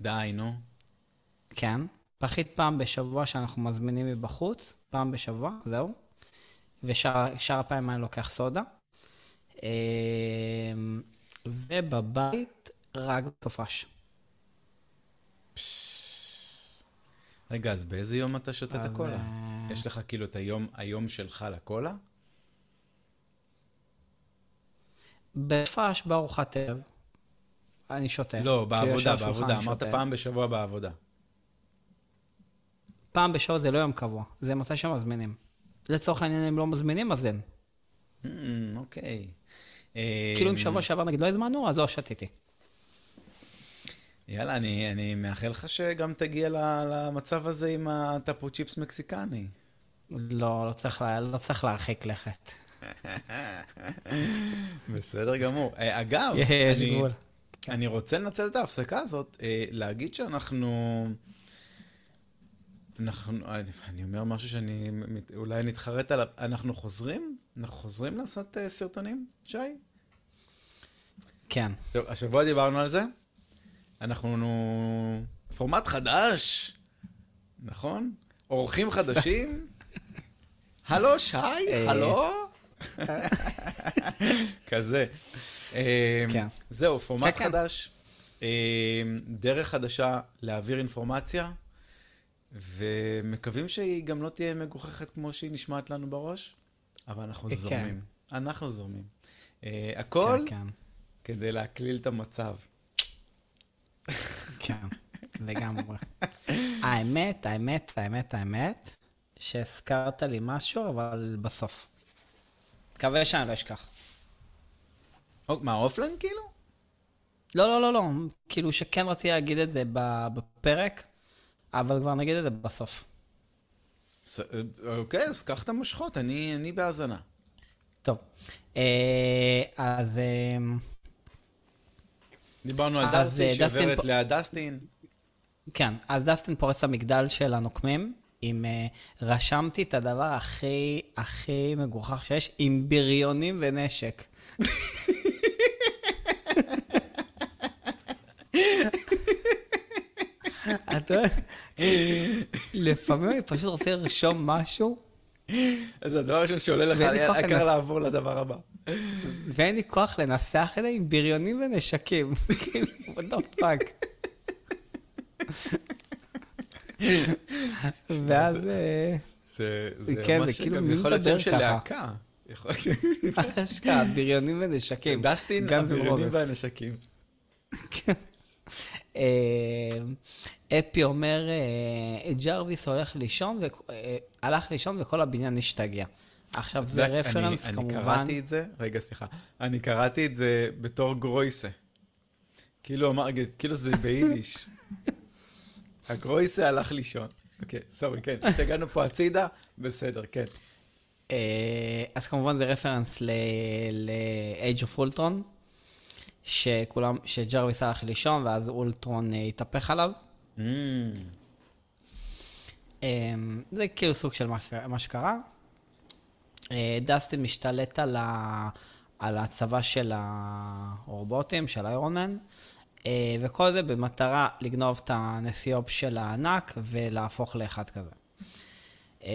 Speaker 1: די, נו.
Speaker 2: כן. פחית פעם בשבוע שאנחנו מזמינים מבחוץ, פעם בשבוע, זהו. ושאר הפעמים אני לוקח סודה. אמ, ובבית רק סופש.
Speaker 1: רגע, אז באיזה יום אתה שותה את הקולה?
Speaker 2: אה,
Speaker 1: יש לך כאילו את היום, היום שלך לקולה?
Speaker 2: בסופש בארוחת ערב. אני שותה.
Speaker 1: לא, בעבודה, בעבודה. אמרת
Speaker 2: שותה.
Speaker 1: פעם בשבוע בעבודה.
Speaker 2: פעם בשבוע זה לא יום קבוע, זה מתי שמזמינים. לצורך העניין, אם לא מזמינים, אז אין.
Speaker 1: Hmm, אוקיי.
Speaker 2: כאילו אם
Speaker 1: אמ,
Speaker 2: שבוע שעבר נגיד לא הזמנו, אז לא שתיתי.
Speaker 1: יאללה, אני, אני מאחל לך שגם תגיע למצב הזה עם הטאפו צ'יפס מקסיקני.
Speaker 2: לא, לא צריך, לא צריך להרחיק לכת.
Speaker 1: בסדר גמור. אה, אגב,
Speaker 2: יש
Speaker 1: אני,
Speaker 2: גבול.
Speaker 1: אני רוצה לנצל את ההפסקה הזאת, אה, להגיד שאנחנו... אנחנו, אני אומר משהו שאני אולי נתחרט עליו. אנחנו חוזרים? אנחנו חוזרים לעשות אה, סרטונים, שי?
Speaker 2: כן.
Speaker 1: טוב, השבוע דיברנו על זה. אנחנו... פורמט חדש, נכון? אורחים חדשים. [LAUGHS] הלו, שי? הלו? כזה. אה,
Speaker 2: כן.
Speaker 1: זהו, פורמט
Speaker 2: כן, כן.
Speaker 1: חדש, אה, דרך חדשה להעביר אינפורמציה, ומקווים שהיא גם לא תהיה מגוחכת כמו שהיא נשמעת לנו בראש, אבל אנחנו
Speaker 2: כן.
Speaker 1: זורמים. אנחנו זורמים. אה, הכל. כדי להקליל את המצב.
Speaker 2: כן, לגמרי. האמת, האמת, האמת, האמת, שהזכרת לי משהו, אבל בסוף. מקווה שאני לא אשכח.
Speaker 1: או, מה, אופליין כאילו?
Speaker 2: לא, לא, לא, לא, כאילו שכן רציתי להגיד את זה בפרק, אבל כבר נגיד את זה בסוף.
Speaker 1: אה, אוקיי, אז קח את המושכות, אני אני בהאזנה.
Speaker 2: טוב, אה, אז אה,
Speaker 1: דיברנו על
Speaker 2: דסטין
Speaker 1: שעוברת ליד דסטין.
Speaker 2: כן, אז דסטין פורץ למגדל של הנוקמים, עם, אה, רשמתי את הדבר הכי, הכי מגוחך שיש, עם בריונים ונשק. אתה לפעמים אני פשוט רוצה לרשום משהו,
Speaker 1: אז הדבר הראשון שעולה לך, העיקר
Speaker 2: לנס-
Speaker 1: לעבור לדבר הבא.
Speaker 2: ואין לי כוח לנסח את זה עם בריונים ונשקים. [LAUGHS] כאילו, what the fuck. [LAUGHS] ואז, אה,
Speaker 1: זה, זה
Speaker 2: כן,
Speaker 1: ממש
Speaker 2: כאילו
Speaker 1: גם יכול להיות שם של? להקה.
Speaker 2: אשכרה, [LAUGHS] בריונים ונשקים. [LAUGHS] ג'סטין,
Speaker 1: הבריונים. והנשקים.
Speaker 2: אה, הפי אומר, אה, ג'רוויס הולך לישון, אה, הלך לישון וכל הבניין השתגע. עכשיו זה
Speaker 1: אני-
Speaker 2: רפרנס
Speaker 1: אני
Speaker 2: כמובן.
Speaker 1: קראתי את זה, רגע, סליחה. אני קראתי את זה בתור גרויסה. כאילו אמר, כאילו זה ביידיש. הגרויסה הלך לישון. אוקיי, sorry, כן. השתגענו פה הצידה, בסדר, כן.
Speaker 2: אה, אז כמובן זה רפרנס ל-Age of Ultron, שכולם, שג'רוויס הלך לישון ואז אולטרון אה, התהפך עליו.
Speaker 1: Mm,
Speaker 2: אה, זה כאילו סוג של מה שקרה. אה, דסטין משתלט על, הצבא של הרובוטים, של איירון מן, וכל זה במטרה לגנוב את הנסיוב של הענק ולהפוך לאחד כזה. אה,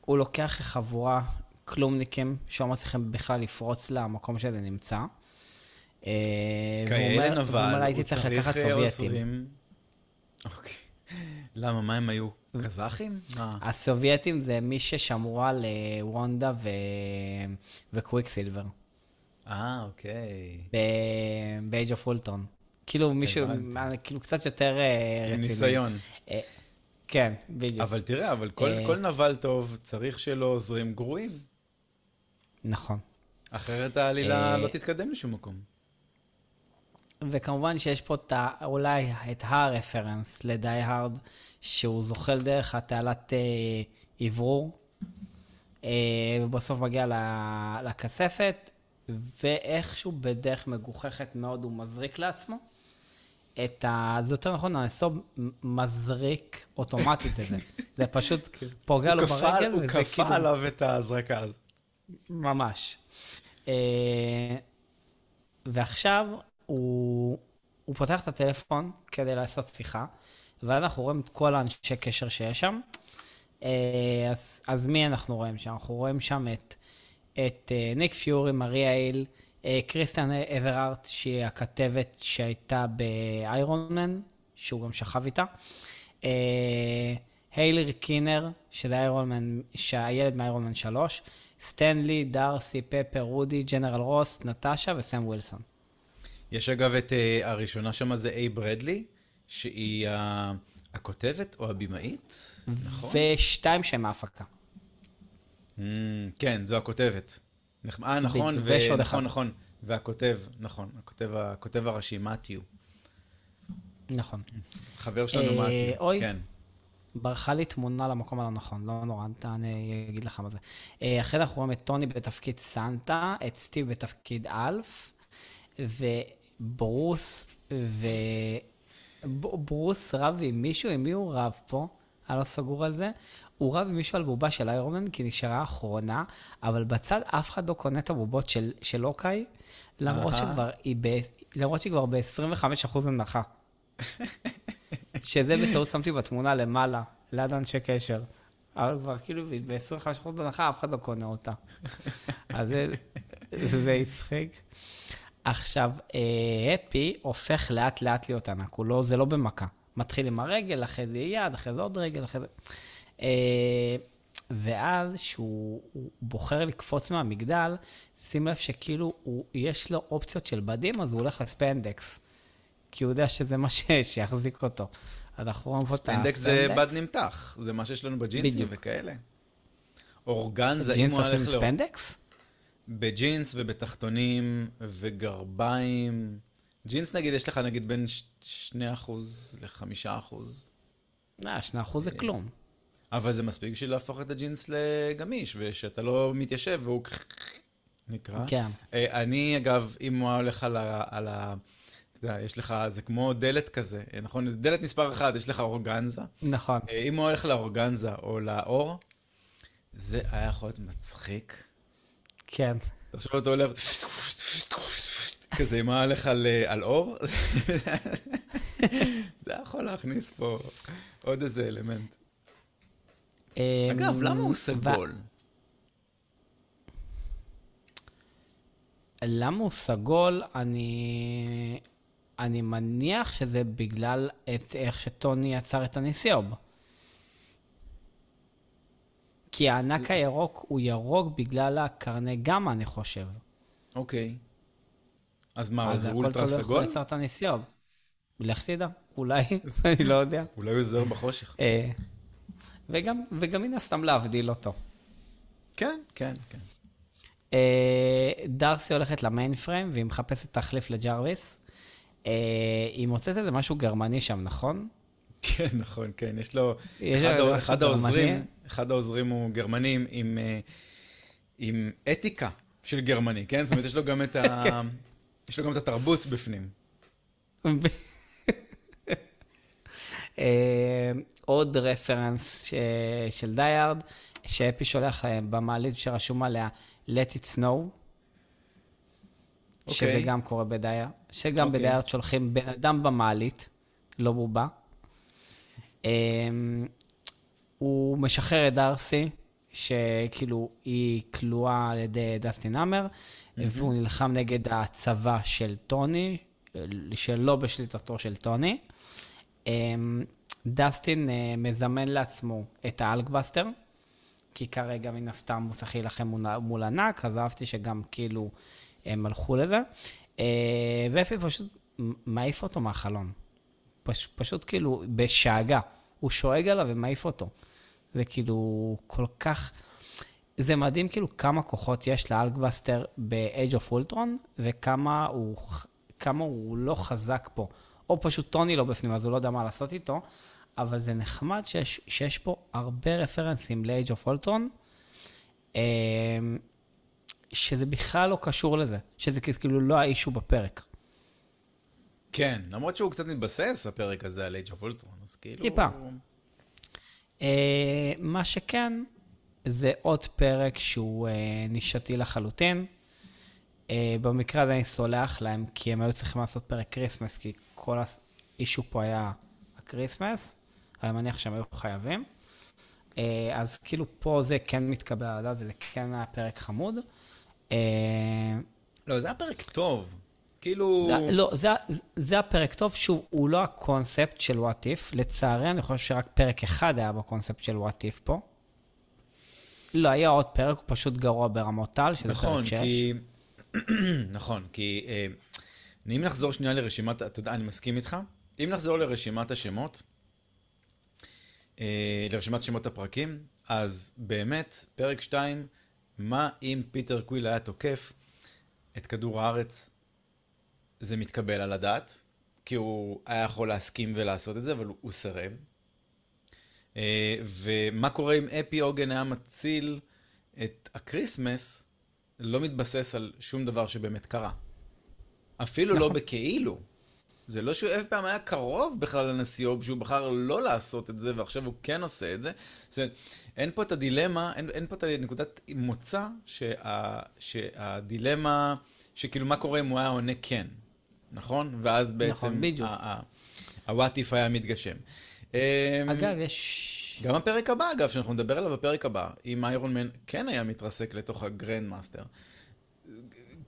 Speaker 2: הוא לוקח חבורה כלומניקים שלא מצליחים בכלל לפרוץ למקום שזה נמצא. אה,
Speaker 1: כאלה נבל, הוא
Speaker 2: צריך
Speaker 1: צריך
Speaker 2: לקחת
Speaker 1: אה,
Speaker 2: סובייטים.
Speaker 1: עוזרים. אוקיי. למה, מה הם היו? קזחים?
Speaker 2: הסובייטים זה מי ששמורה לוונדה ו... וקוויק סילבר,
Speaker 1: אה, אוקיי.
Speaker 2: ב-Age of Ultron. כאילו מישהו,
Speaker 1: הבנתי.
Speaker 2: כאילו קצת יותר אה,
Speaker 1: עם
Speaker 2: רציני.
Speaker 1: ניסיון.
Speaker 2: אה, כן, בדיוק.
Speaker 1: אבל תראה, אבל כל
Speaker 2: אה,
Speaker 1: כל נבל טוב צריך שלו עוזרים גרועים.
Speaker 2: נכון.
Speaker 1: אחרת העלילה
Speaker 2: אה,
Speaker 1: לא תתקדם לשום מקום.
Speaker 2: וכמובן שיש פה ה... אולי את הרפרנס לדי הארד, שהוא זוחל דרך התעלת אה, אוורור, אה, ובסוף מגיע לכספת, ואיכשהו בדרך מגוחכת מאוד הוא מזריק לעצמו. את ה... זה יותר נכון, הנסוב מזריק אוטומטית את זה. [LAUGHS] זה פשוט פוגע לו ברגל,
Speaker 1: הוא כפה
Speaker 2: כאילו...
Speaker 1: עליו את ההזרקה הזאת.
Speaker 2: ממש. אה, ועכשיו הוא, הוא פותח את הטלפון כדי לעשות שיחה, ואז אנחנו רואים את כל האנשי קשר שיש שם. אה, אז, אז מי אנחנו רואים שם? אנחנו רואים שם את, את אה, ניק פיורי, מריה איל, אה, קריסטיאן אברארט, שהיא הכתבת שהייתה באיירון מן, שהוא גם שכב איתה. אה, היילרי קינר, שזה איירון מן, שהילד מאיירון מן 3, סטנלי, דארסי, פפר, רודי, ג'נרל רוס, נטשה וסם ווילסון.
Speaker 1: יש אגב את uh, הראשונה שם זה איי ברדלי, שהיא ה- הכותבת או הבמאית, נכון?
Speaker 2: ושתיים שהם ההפקה.
Speaker 1: Mm, כן, זו הכותבת. אה, נכון, נכון. נכון. והכותב, נכון, הכותב, הכותב הראשי, מתיו.
Speaker 2: נכון.
Speaker 1: חבר שלנו
Speaker 2: אה,
Speaker 1: מתיו,
Speaker 2: אוי.
Speaker 1: כן.
Speaker 2: ברחה לי תמונה למקום הלא נכון, לא נורא, אני אגיד לך מה זה. אחרי זה אנחנו רואים את טוני בתפקיד סנטה, את סטיב בתפקיד אלף, וברוס, ו... ברוס רב עם מישהו, עם מי הוא רב פה? אני לא סגור על זה. הוא רב עם מישהו על בובה של איירומן, כי נשארה אחרונה, אבל בצד אף אחד לא קונה את הבובות של, של אוקיי, למרות. שכבר ב... למרות שהיא כבר ב-25% הנחה. [LAUGHS] שזה בטעות שמתי בתמונה למעלה, ליד אנשי קשר. אבל כבר כאילו ב-25% הנחה אף אחד לא קונה אותה. [LAUGHS] אז זה, זה הצחיק. עכשיו, אה, אפי הופך לאט לאט להיות ענק, לא, זה לא במכה. מתחיל עם הרגל, אחרי זה יד, אחרי זה עוד רגל, אחרי זה... אה, ואז שהוא הוא בוחר לקפוץ מהמגדל, שים לב שכאילו הוא, יש לו אופציות של בדים, אז הוא הולך לספנדקס. כי הוא יודע שזה מה ש- שיחזיק אותו. אז אנחנו רואים פה את
Speaker 1: ספנדקס זה בד נמתח, זה מה שיש לנו בג'ינסים. וכאלה. אורגנזה, אם הוא הולך ל...
Speaker 2: ספנדקס?
Speaker 1: בג'ינס ובתחתונים וגרביים. ג'ינס נגיד, יש לך נגיד בין 2% ל-5%.
Speaker 2: לא, שני אחוז זה כלום.
Speaker 1: אבל זה מספיק בשביל להפוך את הג'ינס לגמיש, ושאתה לא מתיישב והוא נקרא.
Speaker 2: כן.
Speaker 1: אה, אני, אגב, אם הוא היה הולך על ה... על ה... אתה יודע, יש לך, זה כמו דלת כזה, נכון? דלת מספר אחת, יש לך אורגנזה.
Speaker 2: נכון.
Speaker 1: אה, אם הוא הולך לאורגנזה או לאור, זה היה יכול להיות מצחיק.
Speaker 2: כן.
Speaker 1: תחשוב, אתה הולך... כזה, אם היה הולך על, אה, על אור, [LAUGHS] זה יכול להכניס פה עוד איזה אלמנט. אגב,
Speaker 2: אמ,
Speaker 1: למה הוא סגול?
Speaker 2: למה הוא סגול? אני... אני מניח שזה בגלל את איך שטוני יצר את הניסיוב. כי הענק הירוק הוא ירוק בגלל הקרני גמא, אני חושב.
Speaker 1: אוקיי. אז מה,
Speaker 2: אז
Speaker 1: זה
Speaker 2: הכל
Speaker 1: אולטרה
Speaker 2: תלוי איך הוא
Speaker 1: סגול?
Speaker 2: יצר את הנסיעות. לך תדע, אולי, [LAUGHS] אני לא יודע.
Speaker 1: אולי הוא זוהר בחושך.
Speaker 2: וגם, וגם מן הסתם להבדיל אותו.
Speaker 1: כן, כן, כן.
Speaker 2: אה, דארסי הולכת למיין פריים והיא מחפשת תחליף לג'רוויס. אה, היא מוצאת איזה משהו גרמני שם, נכון?
Speaker 1: כן, נכון, כן. יש לו...
Speaker 2: יש
Speaker 1: אחד,
Speaker 2: לו
Speaker 1: אחד. העוזרים, אחד העוזרים הוא גרמני עם, אה, עם אתיקה של גרמני, כן? זאת אומרת, יש לו גם את ה... [LAUGHS] יש לו גם את התרבות בפנים. [LAUGHS]
Speaker 2: אה, עוד רפרנס ש- של דייארד, שאפי שולח להם במעלית שרשום עליה let it snow, שזה
Speaker 1: אוקיי.
Speaker 2: גם קורה בדייר, שגם
Speaker 1: אוקיי.
Speaker 2: בדיירד שולחים בן אדם במעלית, לא בובה. אמ, הוא משחרר את דארסי, שכאילו היא כלואה על ידי דסטין האמר, והוא נלחם נגד הצבא של טוני, שלא בשליטתו של טוני. אמ, דסטין אה, מזמן לעצמו את האלקבסטר, כי כרגע מן הסתם הוא צריך להילחם מול- ענק, אז אהבתי שגם כאילו הם הלכו לזה. אה, ואפי פשוט מעיף אותו מהחלון. פש, פשוט כאילו בשאגה. הוא שואג עליו ומעיף אותו. זה כאילו כל כך... זה מדהים כאילו כמה כוחות יש לאלקבסטר ב-Age of Ultron, וכמה הוא, כמה הוא לא חזק פה. או פשוט טוני לא בפנים, אז הוא לא יודע מה לעשות איתו, אבל זה נחמד שיש, שיש פה הרבה רפרנסים ל-Age of Ultron, אה, שזה בכלל לא קשור לזה, שזה כאילו לא האישו בפרק.
Speaker 1: כן, למרות שהוא קצת מתבסס, הפרק הזה על Age of Ultron, אז כאילו...
Speaker 2: טיפה. אה, מה שכן, זה עוד פרק שהוא אה, נישתי לחלוטין. אה, במקרה הזה אני סולח להם, כי הם היו צריכים לעשות פרק Christmas, כי כל ה-issue פה היה ה-Christmas, אני מניח שהם היו חייבים. אה, אז כאילו פה זה כן מתקבל על הדעת, וזה כן היה פרק חמוד. אה,
Speaker 1: לא, זה היה פרק טוב. כאילו...
Speaker 2: זה- לא, זה, זה הפרק טוב, שוב, הוא לא הקונספט של What If. לצערי, אני חושב שרק פרק אחד היה בקונספט של What If פה. לא, היה עוד פרק, הוא פשוט גרוע ברמות טל, שזה
Speaker 1: נכון,
Speaker 2: פרק 6.
Speaker 1: כי... [CLEARS THROAT] נכון, כי... אה, אם נחזור שנייה לרשימת... אתה יודע, אני מסכים איתך. אם נחזור לרשימת השמות, אה, לרשימת שמות הפרקים, אז באמת, פרק 2, מה אם פיטר קוויל היה תוקף את כדור הארץ, זה מתקבל על הדעת, כי הוא היה יכול להסכים ולעשות את זה, אבל הוא, סירב. אה, ומה קורה אם הפי הוגן היה מציל את ה-Christmas, לא מתבסס על שום דבר שבאמת קרה. אפילו לא
Speaker 2: נכון.
Speaker 1: בכאילו. זה לא שהוא אף פעם היה קרוב בכלל לנסיעו, שהוא בחר לא לעשות את זה, ועכשיו הוא כן עושה את זה. זאת אומרת, אין פה את הדילמה, אין, אין פה את נקודת מוצא, שה, שהדילמה, שכאילו מה קורה אם הוא היה עונה כן, נכון? ואז בעצם,
Speaker 2: נכון, בדיוק.
Speaker 1: ה-What If היה מתגשם. אמ,
Speaker 2: אגב, יש...
Speaker 1: גם הפרק הבא, אגב, שאנחנו נדבר עליו בפרק הבא, אם איירון מן כן היה מתרסק לתוך הגרנד מאסטר.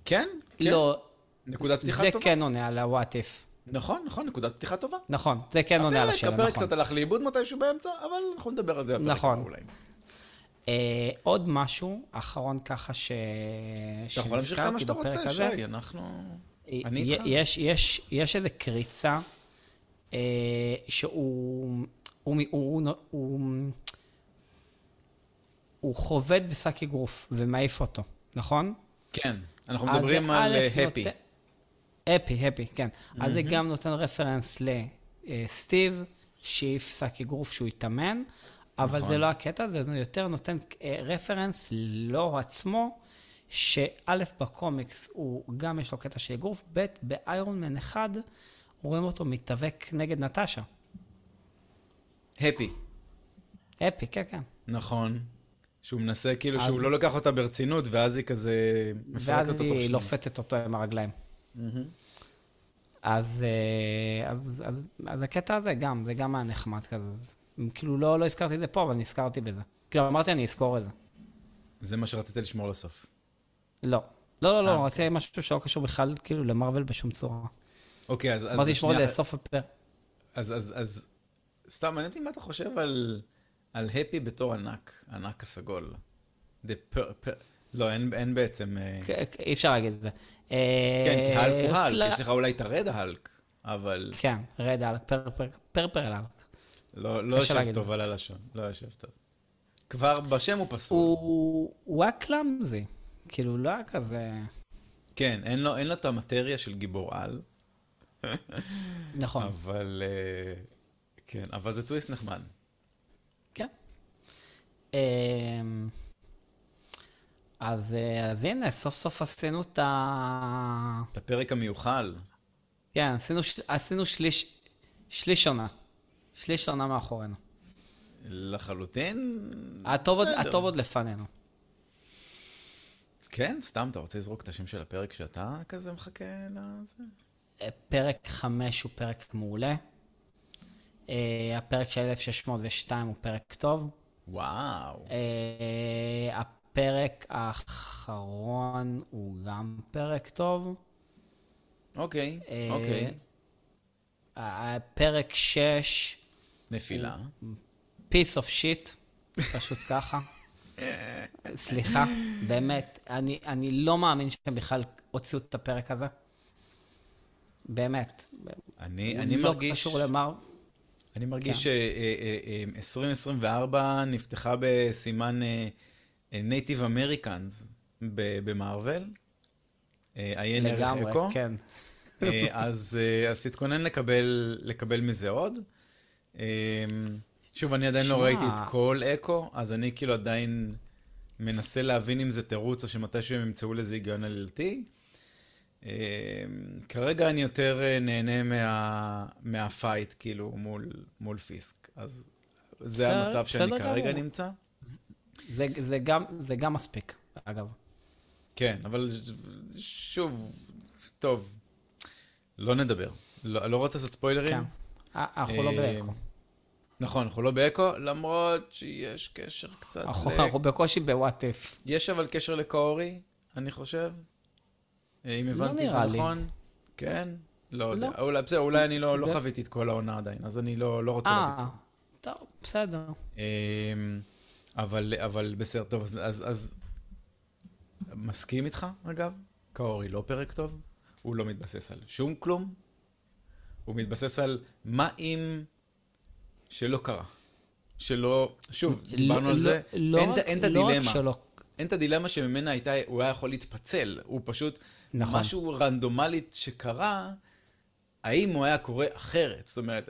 Speaker 1: כן? כן.
Speaker 2: לא,
Speaker 1: נקודת פתיחה
Speaker 2: זה
Speaker 1: טובה.
Speaker 2: כן עונה על ה-what if.
Speaker 1: נכון, נכון, נקודת פתיחה טובה.
Speaker 2: נכון, זה כן עונה על
Speaker 1: הפרק,
Speaker 2: השאלה,
Speaker 1: הפרק
Speaker 2: נכון.
Speaker 1: קצת הלך לאיבוד מתישהו באמצע, אבל אנחנו נדבר על זה בפרק
Speaker 2: נכון.
Speaker 1: הבא אולי.
Speaker 2: אה, עוד משהו אחרון ככה ש...
Speaker 1: אתה יכול להמשיך כמה שאתה רוצה. שי, אנחנו...
Speaker 2: י-
Speaker 1: אני איתך.
Speaker 2: יש, יש, יש איזו קריצה אה, שהוא הוא, הוא, הוא, הוא, הוא חובט בשק אגרוף ומעיף אותו, נכון?
Speaker 1: כן, אנחנו מדברים על הפי.
Speaker 2: הפי, הפי, כן. אז זה גם נותן רפרנס לסטיב, שהעיף שק אגרוף שהוא התאמן, אבל
Speaker 1: נכון.
Speaker 2: זה לא הקטע, זה יותר נותן אה, רפרנס לו עצמו, שא' בקומיקס הוא גם יש לו קטע של אגרוף, ב' באיירון מן אחד רואים אותו מתאבק נגד נטשה.
Speaker 1: הפי,
Speaker 2: אפי, כן, כן.
Speaker 1: נכון. שהוא מנסה, כאילו,
Speaker 2: אז-
Speaker 1: שהוא לא לוקח אותה ברצינות, ואז היא כזה מפרקת
Speaker 2: ואז
Speaker 1: אותו תוך
Speaker 2: היא
Speaker 1: שנייה.
Speaker 2: לופתת אותו עם הרגליים. אז, אה, אז, אז, אז הקטע הזה גם, זה גם היה נחמד כזה. כאילו לא, לא הזכרתי את זה פה, אבל נזכרתי בזה. כאילו אמרתי אני אזכור את זה.
Speaker 1: זה מה שרציתי לשמור לסוף.
Speaker 2: לא. לא, לא,
Speaker 1: אה,
Speaker 2: לא, רציתי משהו שלא קשור בכלל כאילו למרוויל בשום צורה.
Speaker 1: אוקיי, אז...
Speaker 2: אמרתי לשמור את זה לסוף הפרק.
Speaker 1: אז, אז, אז, סתם מעניין אותי מה אתה חושב על, על הפי בתור ענק, ענק הסגול. The per, per, לא, אין, אין בעצם... אה,
Speaker 2: כ- כ- אי אפשר להגיד את זה.
Speaker 1: כן, כי האלק הוא
Speaker 2: אה,
Speaker 1: האלק, יש לך אולי את הרד האלק, אבל
Speaker 2: כן, רד אלק, פר פר פר פר אלק.
Speaker 1: לא, לא יושב. טוב על הלשון, לא יושב טוב. כבר בשם הוא פסול.
Speaker 2: הוא היה קלאמזי. כאילו, לא היה כזה...
Speaker 1: כן, אין לו, אין לו את המטריה של גיבור על,
Speaker 2: נכון.
Speaker 1: אבל... כן, אבל זה טוויסט נחמד.
Speaker 2: כן. אמ, אז, אז הנה, סוף סוף עשינו את ה...
Speaker 1: את הפרק המיוחל.
Speaker 2: כן, עשינו, עשינו שליש, שליש עונה. שליש עונה מאחורינו.
Speaker 1: לחלוטין,
Speaker 2: הטוב עוד. הטוב עוד לפנינו.
Speaker 1: כן, סתם, אתה רוצה לזרוק את השם של הפרק שאתה כזה מחכה לזה?
Speaker 2: אה, פרק 5 הוא פרק מעולה. אה, הפרק של 1602 הוא פרק טוב.
Speaker 1: וואו.
Speaker 2: אה, הפרק האחרון הוא גם פרק טוב.
Speaker 1: אוקיי,
Speaker 2: אה,
Speaker 1: אוקיי.
Speaker 2: הפרק 6,
Speaker 1: נפילה.
Speaker 2: piece of shit, פשוט [LAUGHS] ככה. סליחה, באמת, אני, אני לא מאמין שהם בכלל הוציאו את הפרק הזה. באמת.
Speaker 1: אני, אני
Speaker 2: לא
Speaker 1: מרגיש...
Speaker 2: קשור למר...
Speaker 1: אני מרגיש
Speaker 2: כן.
Speaker 1: ש-2024 נפתחה בסימן אה, נייטיב אמריקאנס במארוול. אה, עיין ערך
Speaker 2: לגמרי,
Speaker 1: אקו.
Speaker 2: כן.
Speaker 1: אה, אז אה, תתכונן לקבל, מזה עוד. אה, שוב, אני עדיין לא. ראיתי את כל אקו, אז אני כאילו עדיין מנסה להבין אם זה תירוץ או שמתישהו הם ימצאו לזה היגיון עלילתי. אה, כרגע אני יותר אה, נהנה מה, מהפייט, כאילו, מול, מול פיסק. אז זה
Speaker 2: בסדר-
Speaker 1: המצב שאני
Speaker 2: בסדר
Speaker 1: כרגע
Speaker 2: גמור.
Speaker 1: נמצא.
Speaker 2: זה, זה, גם, זה גם מספיק, אגב.
Speaker 1: כן, אבל שוב, טוב, לא נדבר. לא, לא רוצה לעשות ספוילרים.
Speaker 2: כן. אה, אנחנו לא
Speaker 1: אה,
Speaker 2: באקו.
Speaker 1: נכון, אנחנו לא באקו, למרות שיש קשר קצת
Speaker 2: אנחנו
Speaker 1: ל...
Speaker 2: אנחנו בקושי בוואט איף.
Speaker 1: יש אבל קשר לקאורי, אני חושב. אה, אם הבנתי את זה. נכון. כן? לא יודע.
Speaker 2: לא.
Speaker 1: אולי, בסדר, אולי אני לא, לא חוויתי את כל העונה עדיין, אז אני לא, לא רוצה להגיד.
Speaker 2: אה, טוב, בסדר.
Speaker 1: אמ, אבל, אבל בסדר, טוב, אז. מסכים איתך, אגב? קאורי לא פרק טוב, הוא לא מתבסס על שום כלום, הוא מתבסס על מה אם שלא קרה. שלא, שוב, דיברנו על
Speaker 2: לא-
Speaker 1: זה,
Speaker 2: לא
Speaker 1: אין, את-
Speaker 2: לא
Speaker 1: הדילמה. אין את הדילמה שממנה הייתה, הוא היה יכול להתפצל, הוא פשוט,
Speaker 2: נכון.
Speaker 1: משהו רנדומלית שקרה, האם הוא היה קורה אחרת? זאת אומרת,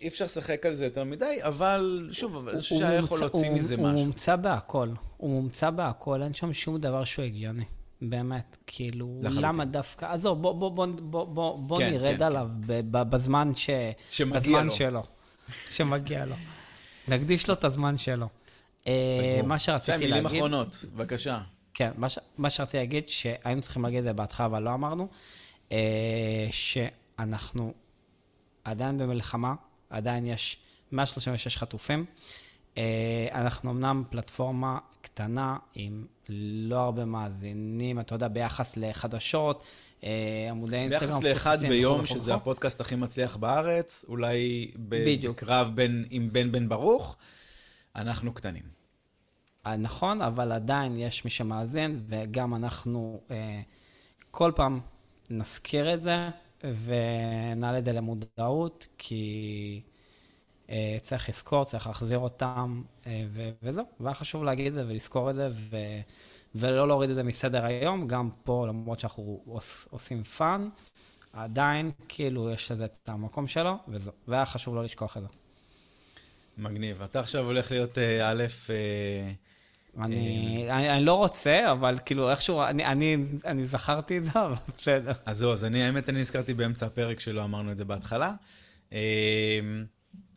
Speaker 1: אי אפשר לשחק על זה יותר מדי, אבל שוב, אבל אני חושב
Speaker 2: הוא
Speaker 1: שהיה יכול להוציא
Speaker 2: הוא-
Speaker 1: מזה
Speaker 2: הוא
Speaker 1: משהו.
Speaker 2: מומצא בהכל. הוא מומצא בהכל, אין שם שום דבר שהוא הגיוני. באמת, כאילו,
Speaker 1: לחלוטין.
Speaker 2: למה דווקא... עזוב, בוא, בוא, בוא, בוא, בוא, בוא
Speaker 1: כן,
Speaker 2: נרד
Speaker 1: כן,
Speaker 2: עליו ב- ב- בזמן ש...
Speaker 1: שמגיע
Speaker 2: בזמן
Speaker 1: לו.
Speaker 2: שלו. שמגיע לו. [LAUGHS] נקדיש לו את הזמן שלו. אה. מה שרציתי
Speaker 1: מילים
Speaker 2: להגיד...
Speaker 1: אחרונות, בבקשה.
Speaker 2: כן, מה, ש... מה שרציתי להגיד, שהיינו צריכים להגיד את זה בהתחלה, אבל לא אמרנו, אה, שאנחנו עדיין במלחמה, עדיין יש 136 חטופים. אה, אנחנו אמנם פלטפורמה קטנה עם לא הרבה מאזינים, אתה יודע, ביחס לחדשות, אה, עמודי אינסטגרם.
Speaker 1: ביחס לאחד ביום, שזה. הפודקאסט הכי מצליח בארץ, אולי. בקרב בין, עם בן בן ברוך, אנחנו קטנים.
Speaker 2: אה, נכון, אבל עדיין יש מי שמאזין, וגם אנחנו אה, כל פעם נזכיר את זה ונעלה את זה למודעות, כי אה, צריך לזכור, צריך להחזיר אותם, אה, ו- וזהו. והיה חשוב להגיד את זה ולזכור את זה, ו- ולא להוריד את זה מסדר היום, גם פה, למרות שאנחנו עוש, עושים fun, עדיין, כאילו, יש לזה את המקום שלו, וזהו. והיה חשוב לא לשכוח את זה.
Speaker 1: מגניב. אתה עכשיו הולך להיות אה, א', אה,
Speaker 2: אני, אני, אני לא רוצה, אבל כאילו איכשהו, אני, אני, אני זכרתי את זה, אבל בסדר.
Speaker 1: אז זהו, אז אני, האמת, אני נזכרתי באמצע הפרק שלא אמרנו את זה בהתחלה. אה,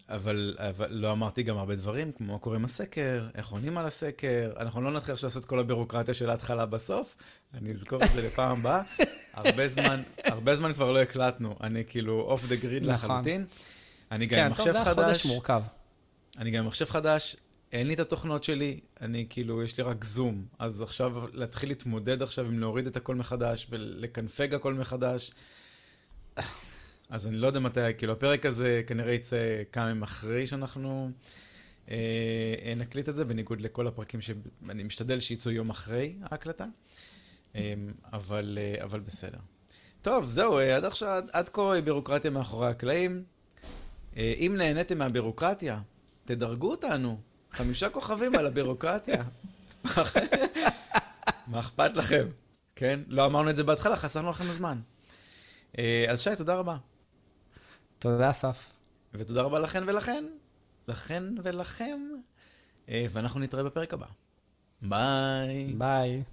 Speaker 1: אבל, אבל לא אמרתי גם הרבה דברים, כמו מה קורה עם הסקר, איך עונים על הסקר. אנחנו לא נתחיל עכשיו לעשות כל הבירוקרטיה של ההתחלה בסוף, אני אזכור את זה לפעם הבאה. הרבה זמן, הרבה זמן כבר לא הקלטנו, אני כאילו אוף דה גריד. לחלוטין. אני גם עם
Speaker 2: כן, טוב,
Speaker 1: מחשב
Speaker 2: זה היה חודש
Speaker 1: חדש,
Speaker 2: מורכב.
Speaker 1: אני גם עם מחשב חדש, אין לי את התוכנות שלי, אני כאילו, יש לי רק זום. אז עכשיו להתחיל להתמודד עכשיו עם להוריד את הכל מחדש ולקנפג הכל מחדש. אז אני לא יודע מתי, כאילו הפרק הזה כנראה יצא כמה ימים אחרי שאנחנו אה, נקליט את זה, בניגוד לכל הפרקים שאני משתדל שיצאו יום אחרי ההקלטה, אה, אבל, אה, אבל בסדר. טוב, זהו, אה, עד עכשיו, עד כה בירוקרטיה מאחורי הקלעים. אה, אם נהניתם מהבירוקרטיה, תדרגו אותנו. חמישה כוכבים על הבירוקרטיה. [LAUGHS] מה אכפת לכם? כן? לא אמרנו את זה בהתחלה, חסרנו לכם הזמן. אה, אז שי, תודה רבה.
Speaker 2: תודה, אסף.
Speaker 1: ותודה רבה לכן ולכן, לכן ולכם, אה, ואנחנו נתראה בפרק הבא. ביי.
Speaker 2: ביי.